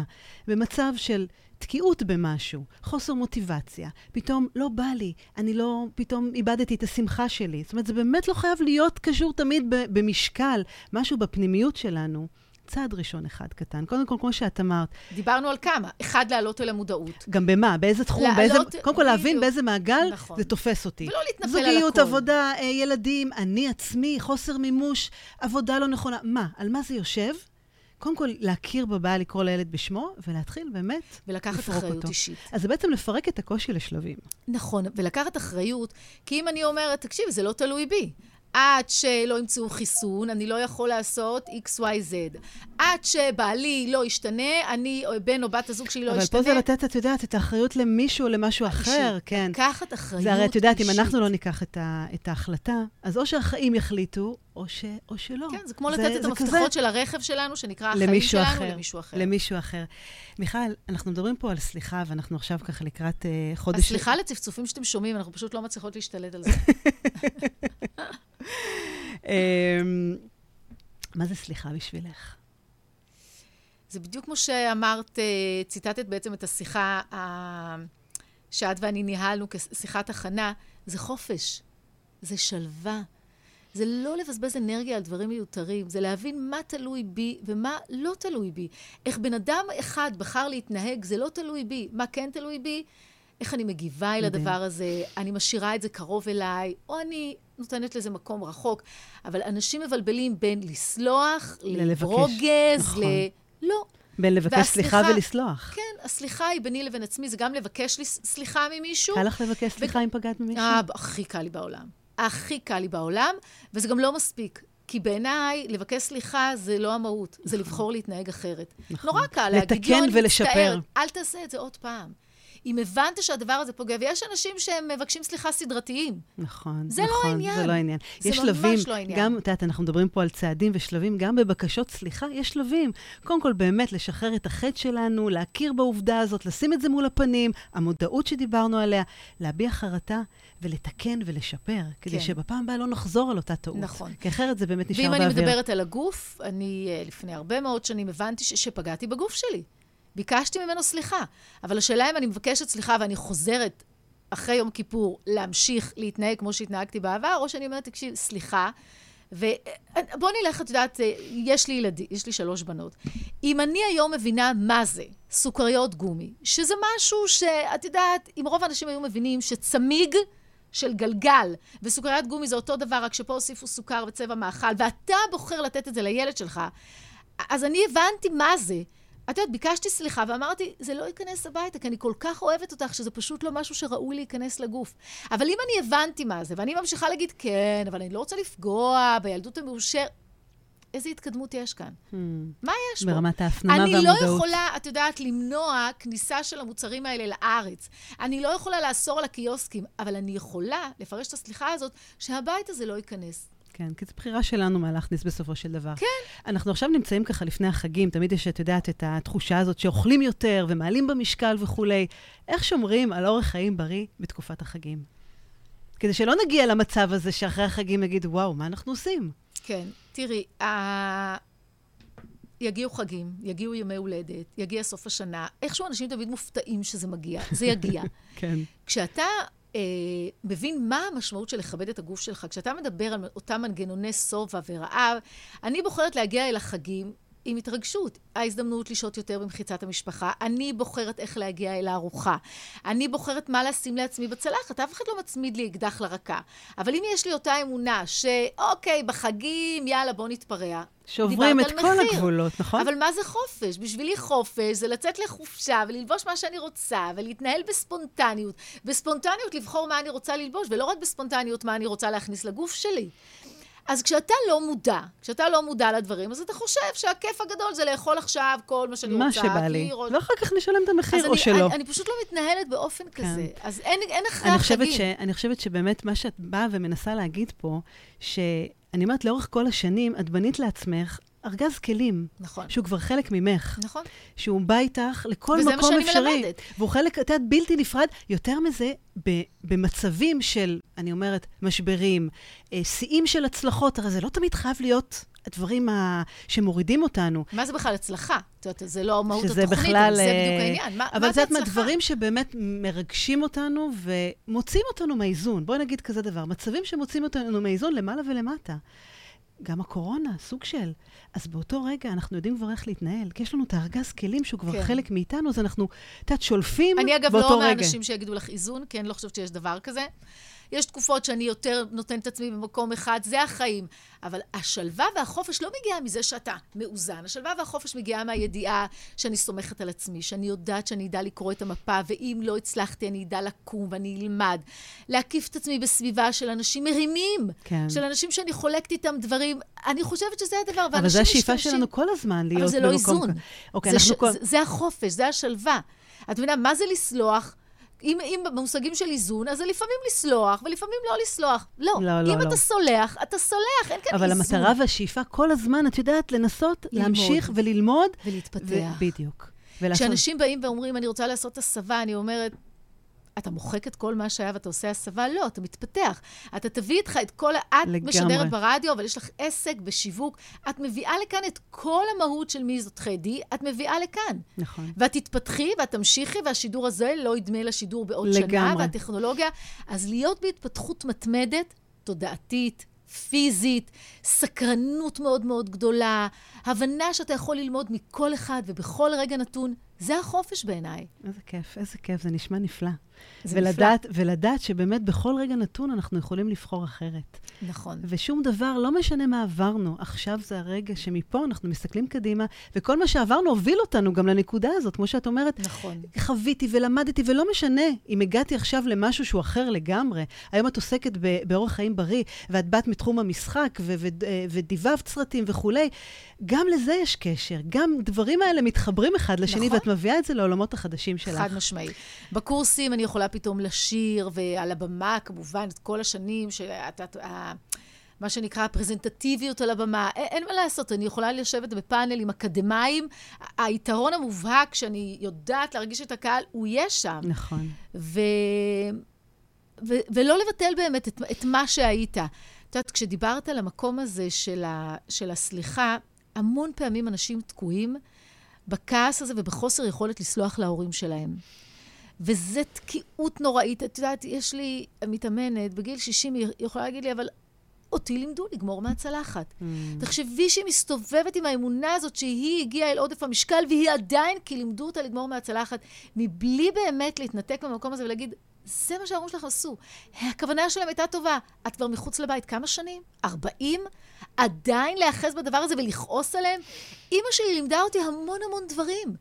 במצב של תקיעות במשהו, חוסר מוטיבציה, פתאום לא בא לי, אני לא, פתאום איבדתי את השמחה שלי. זאת אומרת, זה באמת לא חייב להיות קשור תמיד במשקל, משהו בפנימיות שלנו. צעד ראשון אחד קטן. קודם כל, כמו שאת אמרת... דיברנו על כמה. אחד, להעלות אל המודעות. גם במה? באיזה תחום? לעלות... באיזה... קודם כל, להבין באיזה מעגל נכון. זה תופס אותי. ולא להתנפל על הכול. זוגיות, עבודה, אה, ילדים, אני עצמי, חוסר מימוש, עבודה לא נכונה. מה? על מה זה יושב? קודם כל, להכיר בבעיה, לקרוא לילד בשמו, ולהתחיל באמת לפרוק אותו. ולקחת אחריות אישית. אז זה בעצם לפרק את הקושי לשלבים. נכון, ולקחת אחריות, כי אם אני אומרת, תקשיב, זה לא תלוי בי. עד שלא ימצאו חיסון, אני לא יכול לעשות XYZ. עד שבעלי לא ישתנה, אני, בן או בת הזוג שלי לא אבל ישתנה. אבל פה זה לתת, את יודעת, את האחריות למישהו או למשהו אחר, כן. לקחת אחריות זה הרי, את יודעת, אם אנחנו לא ניקח את, ה, את ההחלטה, אז או שהחיים יחליטו, או, ש, או שלא. כן, זה כמו זה, לתת זה את המפתחות כזה... של הרכב שלנו, שנקרא החיים שלנו, אחר, למישהו אחר. למישהו אחר. מיכל, אנחנו מדברים פה על סליחה, ואנחנו עכשיו ככה לקראת uh, חודש... הסליחה לצפצופים שאתם שומעים, אנחנו פשוט לא מצליחות להשתלט על זה. <laughs> אמ, מה זה סליחה בשבילך? זה בדיוק כמו שאמרת, אה, ציטטת בעצם את השיחה שאת ואני ניהלנו כשיחת הכנה, זה חופש, זה שלווה. זה לא לבזבז אנרגיה על דברים מיותרים, זה להבין מה תלוי בי ומה לא תלוי בי. איך בן אדם אחד בחר להתנהג, זה לא תלוי בי. מה כן תלוי בי? איך אני מגיבה אל הדבר הזה, אני משאירה את זה קרוב אליי, או אני נותנת לזה מקום רחוק. אבל אנשים מבלבלים בין לסלוח, לברוגז, נכון. ל... לא. בין לבקש והסליחה, סליחה ולסלוח. כן, הסליחה היא ביני לבין עצמי, זה גם לבקש סליחה ממישהו. קל לך לבקש סליחה ו... אם פגעת ממישהו? אה, הכי קל לי בעולם. הכי קל לי בעולם, וזה גם לא מספיק. כי בעיניי, לבקש סליחה זה לא המהות, זה נכון. לבחור להתנהג אחרת. נכון. נורא קל להגיד, לתקן ולשפר. אל תעשה את זה עוד פעם. אם הבנת שהדבר הזה פוגע, ויש אנשים שהם מבקשים סליחה סדרתיים. נכון, זה לא נכון, לא העניין. זה לא העניין. זה ממש שלבים, לא העניין. גם, את יודעת, אנחנו מדברים פה על צעדים ושלבים, גם בבקשות סליחה יש שלבים. קודם כל, באמת, לשחרר את החטא שלנו, להכיר בעובדה הזאת, לשים את זה מול הפנים, המודעות שדיברנו עליה, להביע חרטה ולתקן ולשפר, כדי כן. שבפעם הבאה לא נחזור על אותה טעות. נכון. כי אחרת זה באמת נשאר באוויר. ואם אני מדברת על הגוף, אני אה, לפני הרבה מאוד שנים הבנתי שפגעתי בגוף שלי. ביקשתי ממנו סליחה. אבל השאלה אם אני מבקשת סליחה ואני חוזרת אחרי יום כיפור להמשיך להתנהג כמו שהתנהגתי בעבר, או שאני אומרת, תקשיב, סליחה. ובוא נלך, את יודעת, יש לי ילדים, יש לי שלוש בנות. אם אני היום מבינה מה זה סוכריות גומי, שזה משהו שאת יודעת, אם רוב האנשים היו מבינים שצמיג של גלגל וסוכריית גומי זה אותו דבר, רק שפה הוסיפו סוכר וצבע מאכל, ואתה בוחר לתת את זה לילד שלך, אז אני הבנתי מה זה. את יודעת, ביקשתי סליחה ואמרתי, זה לא ייכנס הביתה, כי אני כל כך אוהבת אותך, שזה פשוט לא משהו שראוי להיכנס לגוף. אבל אם אני הבנתי מה זה, ואני ממשיכה להגיד, כן, אבל אני לא רוצה לפגוע בילדות המאושר, איזה התקדמות יש כאן? Hmm. מה יש פה? ברמת ההפנמה והמודעות. אני לא יכולה, את יודעת, למנוע כניסה של המוצרים האלה לארץ. אני לא יכולה לאסור על הקיוסקים, אבל אני יכולה לפרש את הסליחה הזאת, שהבית הזה לא ייכנס. כן, כי זו בחירה שלנו מה להכניס בסופו של דבר. כן. אנחנו עכשיו נמצאים ככה לפני החגים, תמיד יש, את יודעת, את התחושה הזאת שאוכלים יותר ומעלים במשקל וכולי. איך שומרים על אורח חיים בריא בתקופת החגים? כדי שלא נגיע למצב הזה שאחרי החגים נגיד, וואו, מה אנחנו עושים? כן, תראי, ה... יגיעו חגים, יגיעו ימי הולדת, יגיע סוף השנה. איכשהו אנשים תמיד מופתעים שזה מגיע, זה יגיע. <laughs> כן. כשאתה מבין מה המשמעות של לכבד את הגוף שלך. כשאתה מדבר על אותם מנגנוני שובע ורעב, אני בוחרת להגיע אל החגים עם התרגשות. ההזדמנות לשהות יותר במחיצת המשפחה. אני בוחרת איך להגיע אל הארוחה. אני בוחרת מה לשים לעצמי בצלחת. אף אחד לא מצמיד לי אקדח לרקה. אבל אם יש לי אותה אמונה שאוקיי, בחגים, יאללה, בוא נתפרע. שוברים את כל מחיר. הגבולות, נכון? אבל מה זה חופש? בשבילי חופש זה לצאת לחופשה וללבוש מה שאני רוצה ולהתנהל בספונטניות. בספונטניות לבחור מה אני רוצה ללבוש, ולא רק בספונטניות מה אני רוצה להכניס לגוף שלי. אז כשאתה לא מודע, כשאתה לא מודע לדברים, אז אתה חושב שהכיף הגדול זה לאכול עכשיו כל מה שאני מה רוצה. מה שבא לי. לא אחר כך נשלם את המחיר, או אני, שלא. אני, אני פשוט לא מתנהלת באופן כן. כזה. אז אין, אין אני החגים. ש, אני חושבת שבאמת מה שאת באה ומנסה להגיד פה, שאני אומרת, לאורך כל השנים, את בנית לעצמך ארגז כלים. נכון. שהוא כבר חלק ממך. נכון. שהוא בא איתך לכל וזה מקום מה אפשרי. שאני מלמדת. והוא חלק, את יודעת, בלתי נפרד. יותר מזה, ב- במצבים של, אני אומרת, משברים, אה, שיאים של הצלחות, הרי זה לא תמיד חייב להיות הדברים ה- שמורידים אותנו. מה זה בכלל הצלחה? את יודעת, זה לא מהות התוכנית, בכלל... אבל זה אה, בדיוק העניין. מה, אבל מה את זה יודעת, הצלחה? מהדברים שבאמת מרגשים אותנו ומוציאים אותנו מהאיזון. בואי נגיד כזה דבר, מצבים שמוציאים אותנו מהאיזון למעלה ולמטה. גם הקורונה, סוג של. אז באותו רגע אנחנו יודעים כבר איך להתנהל, כי יש לנו את הארגז כלים שהוא כבר כן. חלק מאיתנו, אז אנחנו, את יודעת, שולפים אני אגב באותו לא רגע. מהאנשים שיגידו לך איזון, כי אני לא חושבת שיש דבר כזה. יש תקופות שאני יותר נותנת את עצמי במקום אחד, זה החיים. אבל השלווה והחופש לא מגיעה מזה שאתה מאוזן. השלווה והחופש מגיעה מהידיעה שאני סומכת על עצמי, שאני יודעת שאני אדע לקרוא את המפה, ואם לא הצלחתי, אני אדע לקום ואני אלמד. להקיף את עצמי בסביבה של אנשים מרימים, כן. של אנשים שאני חולקת איתם דברים. אני חושבת שזה הדבר, אבל זו השאיפה משתמשים- שלנו כל הזמן, להיות אבל זה לא במקום איזון. כזה. אוקיי, זה, ש... כל... זה, זה החופש, זה השלווה. את מבינה, מה זה לסלוח? אם, אם במושגים של איזון, אז זה לפעמים לסלוח, ולפעמים לא לסלוח. לא, לא, לא, אם לא. אתה סולח, אתה סולח, אין כאן אבל איזון. המטרה והשאיפה כל הזמן, את יודעת, לנסות ללמוד. להמשיך וללמוד. ולהתפתח. ו- בדיוק. ולעשות- כשאנשים באים ואומרים, אני רוצה לעשות הסבה, אני אומרת, אתה מוחק את כל מה שהיה ואתה עושה הסבה? לא, אתה מתפתח. אתה תביא איתך את כל ה... את לגמרי. משדרת ברדיו, אבל יש לך עסק בשיווק. את מביאה לכאן את כל המהות של מי זאת חדי, את מביאה לכאן. נכון. ואת תתפתחי ואת תמשיכי, והשידור הזה לא ידמה לשידור בעוד שנה, לגמרי. והטכנולוגיה. אז להיות בהתפתחות מתמדת, תודעתית, פיזית, סקרנות מאוד מאוד גדולה, הבנה שאתה יכול ללמוד מכל אחד ובכל רגע נתון, זה החופש בעיניי. איזה כיף, איזה כיף, זה נשמע נפלא. זה ולדעת, ולדעת שבאמת בכל רגע נתון אנחנו יכולים לבחור אחרת. נכון. ושום דבר, לא משנה מה עברנו, עכשיו זה הרגע שמפה אנחנו מסתכלים קדימה, וכל מה שעברנו הוביל אותנו גם לנקודה הזאת, כמו שאת אומרת, נכון. חוויתי ולמדתי, ולא משנה אם הגעתי עכשיו למשהו שהוא אחר לגמרי. היום את עוסקת באורח חיים בריא, ואת באת מתחום המשחק, אה, ודיבבת סרטים וכולי. גם לזה יש קשר. גם דברים האלה מתחברים אחד לשני, נכון. ואת מביאה את זה לעולמות החדשים שלך. חד משמעי. בקורסים אני יכולה פתאום לשיר, ועל הבמה, כמובן, את כל השנים, שאת, את, מה שנקרא הפרזנטטיביות על הבמה. אין, אין מה לעשות, אני יכולה לשבת בפאנל עם אקדמאים. היתרון המובהק שאני יודעת להרגיש את הקהל, הוא יש שם. נכון. ו... ו... ולא לבטל באמת את, את מה שהיית. את יודעת, כשדיברת על המקום הזה של, ה... של הסליחה, המון פעמים אנשים תקועים בכעס הזה ובחוסר יכולת לסלוח להורים שלהם. וזו תקיעות נוראית. את יודעת, יש לי מתאמנת, בגיל 60 היא יכולה להגיד לי, אבל אותי לימדו לגמור מהצלחת. Mm. תחשבי שהיא מסתובבת עם האמונה הזאת שהיא הגיעה אל עודף המשקל, והיא עדיין, כי לימדו אותה לגמור מהצלחת, מבלי באמת להתנתק מהמקום הזה ולהגיד, זה מה שההורים שלך עשו. הכוונה שלהם הייתה טובה. את כבר מחוץ לבית כמה שנים? 40? עדיין להיאחז בדבר הזה ולכעוס עליהם? אימא שלי לימדה אותי המון המון דברים.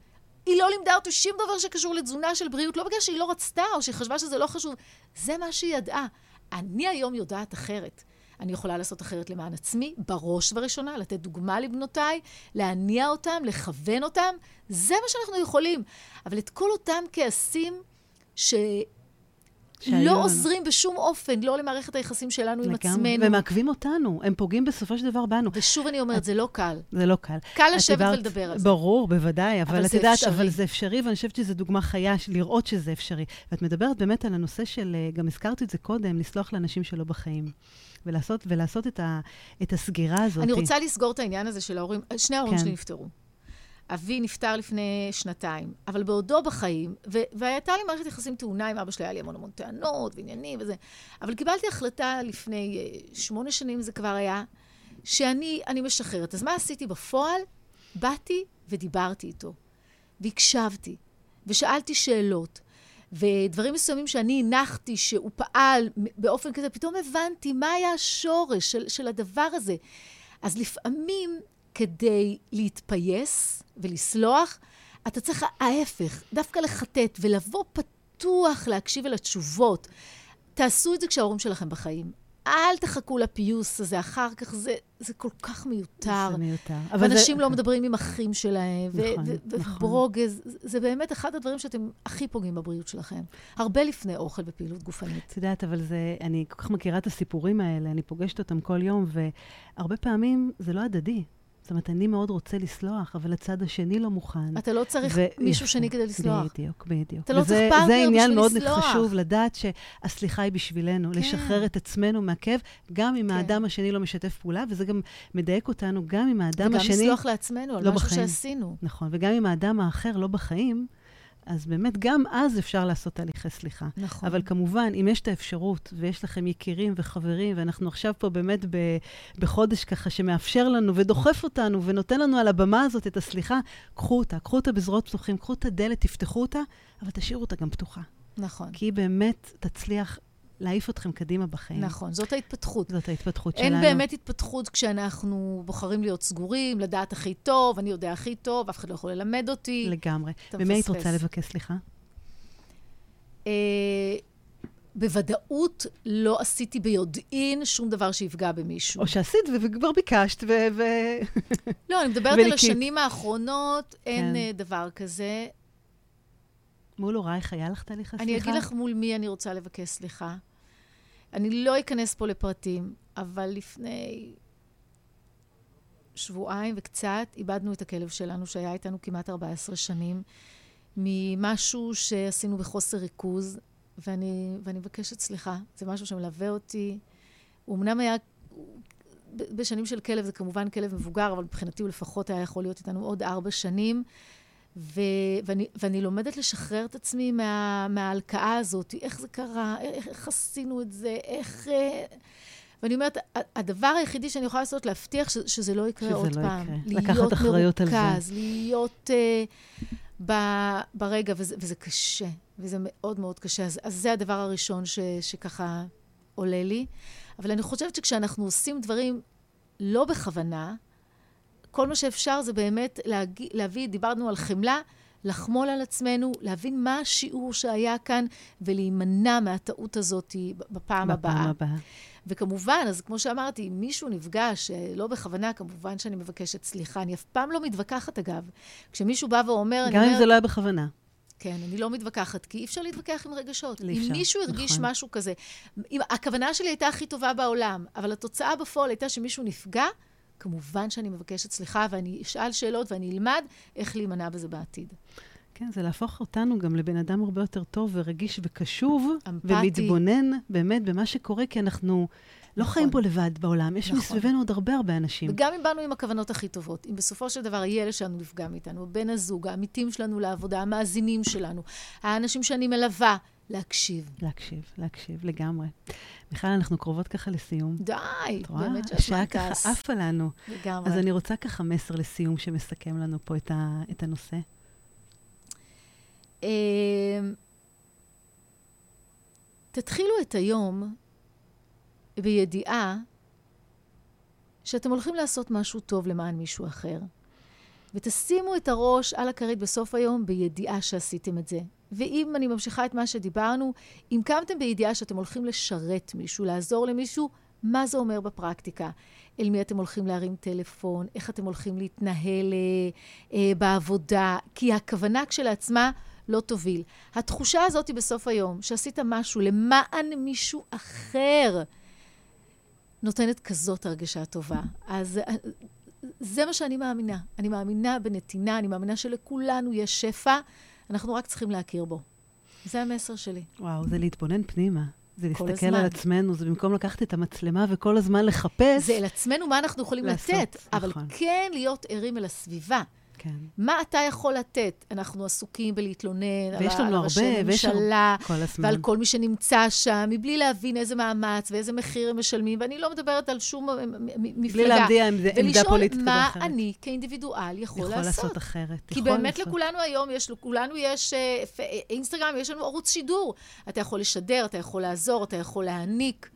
היא לא לימדה אותי שום דבר שקשור לתזונה של בריאות, לא בגלל שהיא לא רצתה או שהיא חשבה שזה לא חשוב. זה מה שהיא ידעה. אני היום יודעת אחרת. אני יכולה לעשות אחרת למען עצמי, בראש ובראשונה, לתת דוגמה לבנותיי, להניע אותם, לכוון אותם, זה מה שאנחנו יכולים. אבל את כל אותם כעסים ש... שהיו לא. עוזרים בשום אופן, לא למערכת היחסים שלנו עם. עצמנו. ומעכבים אותנו, הם פוגעים בסופו של דבר בנו. ושוב אני אומרת, זה לא קל. זה לא קל. קל את לשבת דיברת- ולדבר על זה. ברור, בוודאי, אבל, אבל את יודעת, אפשרי. אבל זה אפשרי, ואני חושבת שזו דוגמה חיה, לראות שזה אפשרי. ואת מדברת באמת על הנושא של, אה, גם הזכרתי את זה קודם, לסלוח לאנשים שלא בחיים. ולעשות, ולעשות את, ה, את הסגירה הזאת. אני רוצה לסגור את העניין הזה של ההורים. שני ההורים כן. שלי נפטרו. אבי נפטר לפני שנתיים, אבל בעודו בחיים, ו- והייתה לי מערכת יחסים טעונה עם אבא שלי, היה לי המון המון טענות ועניינים וזה, אבל קיבלתי החלטה לפני אה, שמונה שנים זה כבר היה, שאני אני משחררת. אז מה עשיתי בפועל? באתי ודיברתי איתו, והקשבתי, ושאלתי שאלות. ודברים מסוימים שאני הנחתי שהוא פעל באופן כזה, פתאום הבנתי מה היה השורש של, של הדבר הזה. אז לפעמים, כדי להתפייס ולסלוח, אתה צריך ההפך, דווקא לחטט ולבוא פתוח להקשיב אל התשובות. תעשו את זה כשההורים שלכם בחיים. אל תחכו לפיוס הזה אחר כך, זה, זה כל כך מיותר. זה מיותר. אבל ואנשים זה... לא מדברים עם אחים שלהם, נכון, ו- נכון. וברוגז, זה באמת אחד הדברים שאתם הכי פוגעים בבריאות שלכם. הרבה לפני אוכל ופעילות גופנית. את יודעת, אבל זה, אני כל כך מכירה את הסיפורים האלה, אני פוגשת אותם כל יום, והרבה פעמים זה לא הדדי. זאת אומרת, אני מאוד רוצה לסלוח, אבל הצד השני לא מוכן. אתה לא צריך מישהו שני כדי לסלוח. בדיוק, בדיוק. אתה לא צריך פרטנר בשביל לסלוח. זה עניין מאוד חשוב, לדעת שהסליחה היא בשבילנו, כן. לשחרר את עצמנו מהכאב, גם אם כן. האדם השני לא משתף פעולה, וזה גם מדייק אותנו, גם אם האדם השני... וגם לסלוח לעצמנו על לא משהו בחיים. שעשינו. נכון, וגם אם האדם האחר לא בחיים, אז באמת, גם אז אפשר לעשות תהליכי סליחה. נכון. אבל כמובן, אם יש את האפשרות, ויש לכם יקירים וחברים, ואנחנו עכשיו פה באמת ב, בחודש ככה שמאפשר לנו ודוחף אותנו ונותן לנו על הבמה הזאת את הסליחה, קחו אותה, קחו אותה בזרועות פתוחים, קחו את הדלת, תפתחו אותה, אבל תשאירו אותה גם פתוחה. נכון. כי היא באמת תצליח להעיף אתכם קדימה בחיים. נכון, זאת ההתפתחות. זאת ההתפתחות אין שלנו. אין באמת התפתחות כשאנחנו בוחרים להיות סגורים, לדעת הכי טוב, אני יודע הכי טוב, אף אחד לא יכול ללמד אותי. לגמרי. ומי היית רוצה לבקש סליחה? אה, בוודאות לא עשיתי ביודעין שום דבר שיפגע במישהו. או שעשית וכבר ביקשת ו... ו... <laughs> לא, אני מדברת על השנים האחרונות, אין כן. אה, דבר כזה. מול הורייך היה לך תהליך הסליחה? אני אגיד לך מול מי אני רוצה לבקש סליחה. אני לא אכנס פה לפרטים, אבל לפני שבועיים וקצת איבדנו את הכלב שלנו, שהיה איתנו כמעט 14 שנים, ממשהו שעשינו בחוסר ריכוז, ואני, ואני מבקשת סליחה. זה משהו שמלווה אותי. הוא אמנם היה... בשנים של כלב זה כמובן כלב מבוגר, אבל מבחינתי הוא לפחות היה יכול להיות איתנו עוד ארבע שנים. ו- ואני, ואני לומדת לשחרר את עצמי מה, מההלקאה הזאת, איך זה קרה, איך, איך עשינו את זה, איך... אה, ואני אומרת, הדבר היחידי שאני יכולה לעשות, להבטיח ש- שזה לא יקרה עוד לא פעם. יקרה. לקחת אחריות מרוכז, על זה. להיות uh, ב- ברגע, וזה, וזה קשה, וזה מאוד מאוד קשה. אז, אז זה הדבר הראשון ש- שככה עולה לי. אבל אני חושבת שכשאנחנו עושים דברים לא בכוונה, כל מה שאפשר זה באמת להגיד, להביא, דיברנו על חמלה, לחמול על עצמנו, להבין מה השיעור שהיה כאן, ולהימנע מהטעות הזאת בפעם. בפעם הבאה. וכמובן, אז כמו שאמרתי, אם מישהו נפגש, אה, לא בכוונה, כמובן שאני מבקשת סליחה. אני אף פעם לא מתווכחת, אגב. כשמישהו בא ואומר... גם אם אומר, זה לא היה בכוונה. כן, אני לא מתווכחת, כי אי אפשר להתווכח עם רגשות. אי אפשר, אם מישהו הרגיש נכון. משהו כזה, אם, הכוונה שלי הייתה הכי טובה בעולם, אבל התוצאה בפועל הייתה שמישהו נפגע, כמובן שאני מבקשת סליחה, ואני אשאל שאלות ואני אלמד איך להימנע בזה בעתיד. כן, זה להפוך אותנו גם לבן אדם הרבה יותר טוב ורגיש וקשוב, אמפתי. ומתבונן באמת במה שקורה, כי אנחנו לא נכון. חיים פה לבד בעולם. יש נכון. מסביבנו עוד הרבה הרבה אנשים. וגם אם באנו עם הכוונות הכי טובות, אם בסופו של דבר הילד שלנו נפגע מאיתנו, בן הזוג, העמיתים שלנו לעבודה, המאזינים שלנו, האנשים שאני מלווה, להקשיב. להקשיב, להקשיב, לגמרי. מיכל, אנחנו קרובות ככה לסיום. די? באמת שהזמן השעה טס. ככה עפה לנו. לגמרי. אז אני רוצה ככה מסר לסיום שמסכם לנו פה את, ה, את הנושא. אמ, תתחילו את היום בידיעה שאתם הולכים לעשות משהו טוב למען מישהו אחר, ותשימו את הראש על הכרית בסוף היום בידיעה שעשיתם את זה. ואם אני ממשיכה את מה שדיברנו, אם קמתם בידיעה שאתם הולכים לשרת מישהו, לעזור למישהו, מה זה אומר בפרקטיקה? אל מי אתם הולכים להרים טלפון, איך אתם הולכים להתנהל אה, אה, בעבודה, כי הכוונה כשלעצמה לא תוביל. התחושה הזאת היא בסוף היום, שעשית משהו למען מישהו אחר, נותנת כזאת הרגשה טובה. אז אה, זה מה שאני מאמינה. אני מאמינה בנתינה, אני מאמינה שלכולנו יש שפע, אנחנו רק צריכים להכיר בו. זה המסר שלי. וואו, זה להתבונן פנימה. זה כל להסתכל הזמן. על עצמנו, זה במקום לקחת את המצלמה וכל הזמן לחפש. זה אל עצמנו מה אנחנו יכולים לעשות, לתת, אבל נכון. כן להיות ערים אל הסביבה. כן. מה אתה יכול לתת? אנחנו עסוקים בלהתלונן על על ראשי הרבה, ויש ממשלה, כל הזמן. ועל כל מי שנמצא שם, מבלי להבין איזה מאמץ ואיזה מחיר הם משלמים, ואני לא מדברת על שום מ- מ- מ- בלי מפלגה. להביע עמדה עמדה פוליטית כזו או ולשאול אחרת. מה אני כאינדיבידואל יכול, יכול לעשות אחרת. כי באמת לעשות. לכולנו היום יש, לכולנו יש אה, אה, אינסטגרם, יש לנו ערוץ שידור. אתה יכול לשדר, אתה יכול לעזור, אתה יכול להעניק.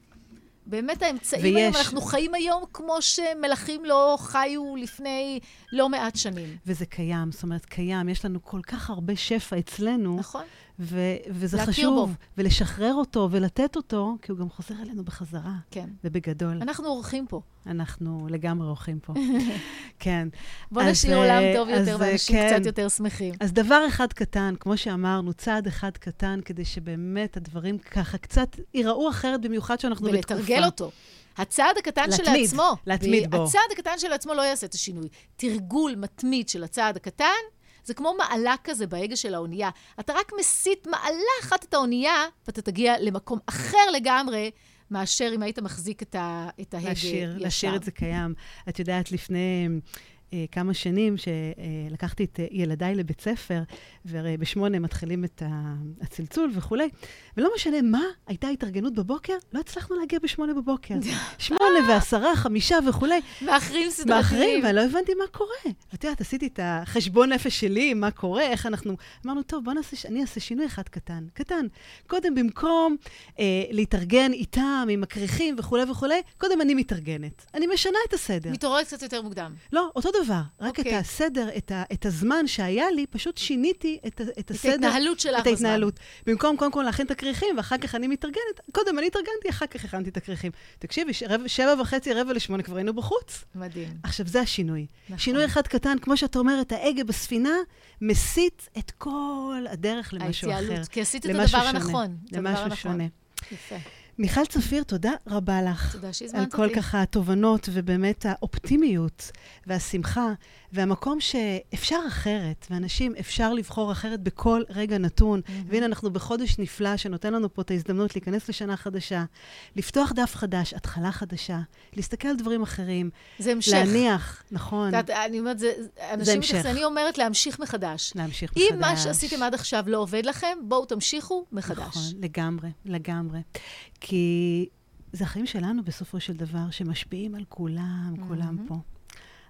באמת האמצעים ויש. היום, אנחנו חיים היום כמו שמלכים לא חיו לפני לא מעט שנים. וזה קיים, זאת אומרת, קיים. יש לנו כל כך הרבה שפע אצלנו, נכון? ו- וזה חשוב. בו. ולשחרר אותו ולתת אותו, כי הוא גם חוזר אלינו בחזרה, כן. ובגדול. אנחנו אורחים פה. אנחנו לגמרי אורחים פה. <laughs> כן. בוא אז, נשאיר אה, עולם טוב אז, יותר אה, ואנשים כן. קצת יותר שמחים. אז דבר אחד קטן, כמו שאמרנו, צעד אחד קטן, כדי שבאמת הדברים ככה קצת ייראו אחרת, במיוחד שאנחנו בתקופה. ולתרגל אותו. הצעד הקטן להתמיד, של עצמו, להתמיד בו. הצעד הקטן של עצמו לא יעשה את השינוי. תרגול מתמיד של הצעד הקטן, זה כמו מעלה כזה בהגה של האונייה. אתה רק מסיט מעלה אחת את האונייה, ואתה תגיע למקום אחר לגמרי. מאשר אם היית מחזיק את, ה, את ההגה להשאיר. להשאיר את זה קיים. את יודעת, לפני אה, כמה שנים שלקחתי את אה, ילדיי לבית ספר, והרי בשמונה מתחילים את הצלצול וכולי, ולא משנה מה הייתה התארגנות בבוקר, לא הצלחנו להגיע בשמונה בבוקר. <laughs> שמונה ועשרה, חמישה וכולי. מאחרים סדרתיים. מאחרים, ולא הבנתי מה קורה. ואת יודעת, עשיתי את החשבון נפש שלי, מה קורה, איך אנחנו... אמרנו, טוב, בוא נעשה, אני אעשה שינוי אחד קטן, קטן. קודם, במקום אה, להתארגן איתם, עם הכריכים וכולי וכולי, קודם אני מתארגנת. אני משנה את הסדר. מתעוררת קצת יותר מוקדם. לא, אותו דבר. רק את אוקיי. הסדר, את, ה, את הזמן שהיה לי, פשוט שיניתי את, את את הסדר. ההתנהלות שלך את בזמן. ההתנהלות. במקום קודם כל להכין את הכריכים, ואחר כך אני מתארגנת, קודם אני התארגנתי, אחר כך הכנתי את הכריכים. תקשיבי, רבע- שבע וחצי, רבע לשמונה כבר היינו בחוץ. מדהים. עכשיו, זה השינוי. נכון. שינוי אחד קטן, כמו שאת אומרת, ההגה בספינה מסיט את כל הדרך למשהו אחר. ההתייעלות, כי עשית את הדבר. הנכון. את למשהו. שונה. יפה. מיכל צפיר, תודה רבה לך. תודה על שהזמנת כל אותי. ככה התובנות, ובאמת האופטימיות והשמחה, והמקום שאפשר אחרת, ואנשים, אפשר לבחור אחרת בכל רגע נתון. והנה, אנחנו בחודש נפלא שנותן לנו פה את ההזדמנות להיכנס לשנה חדשה, לפתוח דף חדש, התחלה חדשה, להסתכל על דברים אחרים, זה המשך. להניח, נכון, את יודעת, אני אומרת, זה, אנשים המשך. אני אומרת להמשיך מחדש. להמשיך מחדש. אם מה שעשיתם עד עכשיו לא עובד לכם, בואו תמשיכו מחדש. נכון, לגמרי, לגמרי. כי זה החיים שלנו בסופו של דבר, שמשפיעים על כולם, כולם פה.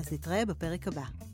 אז נתראה בפרק הבא.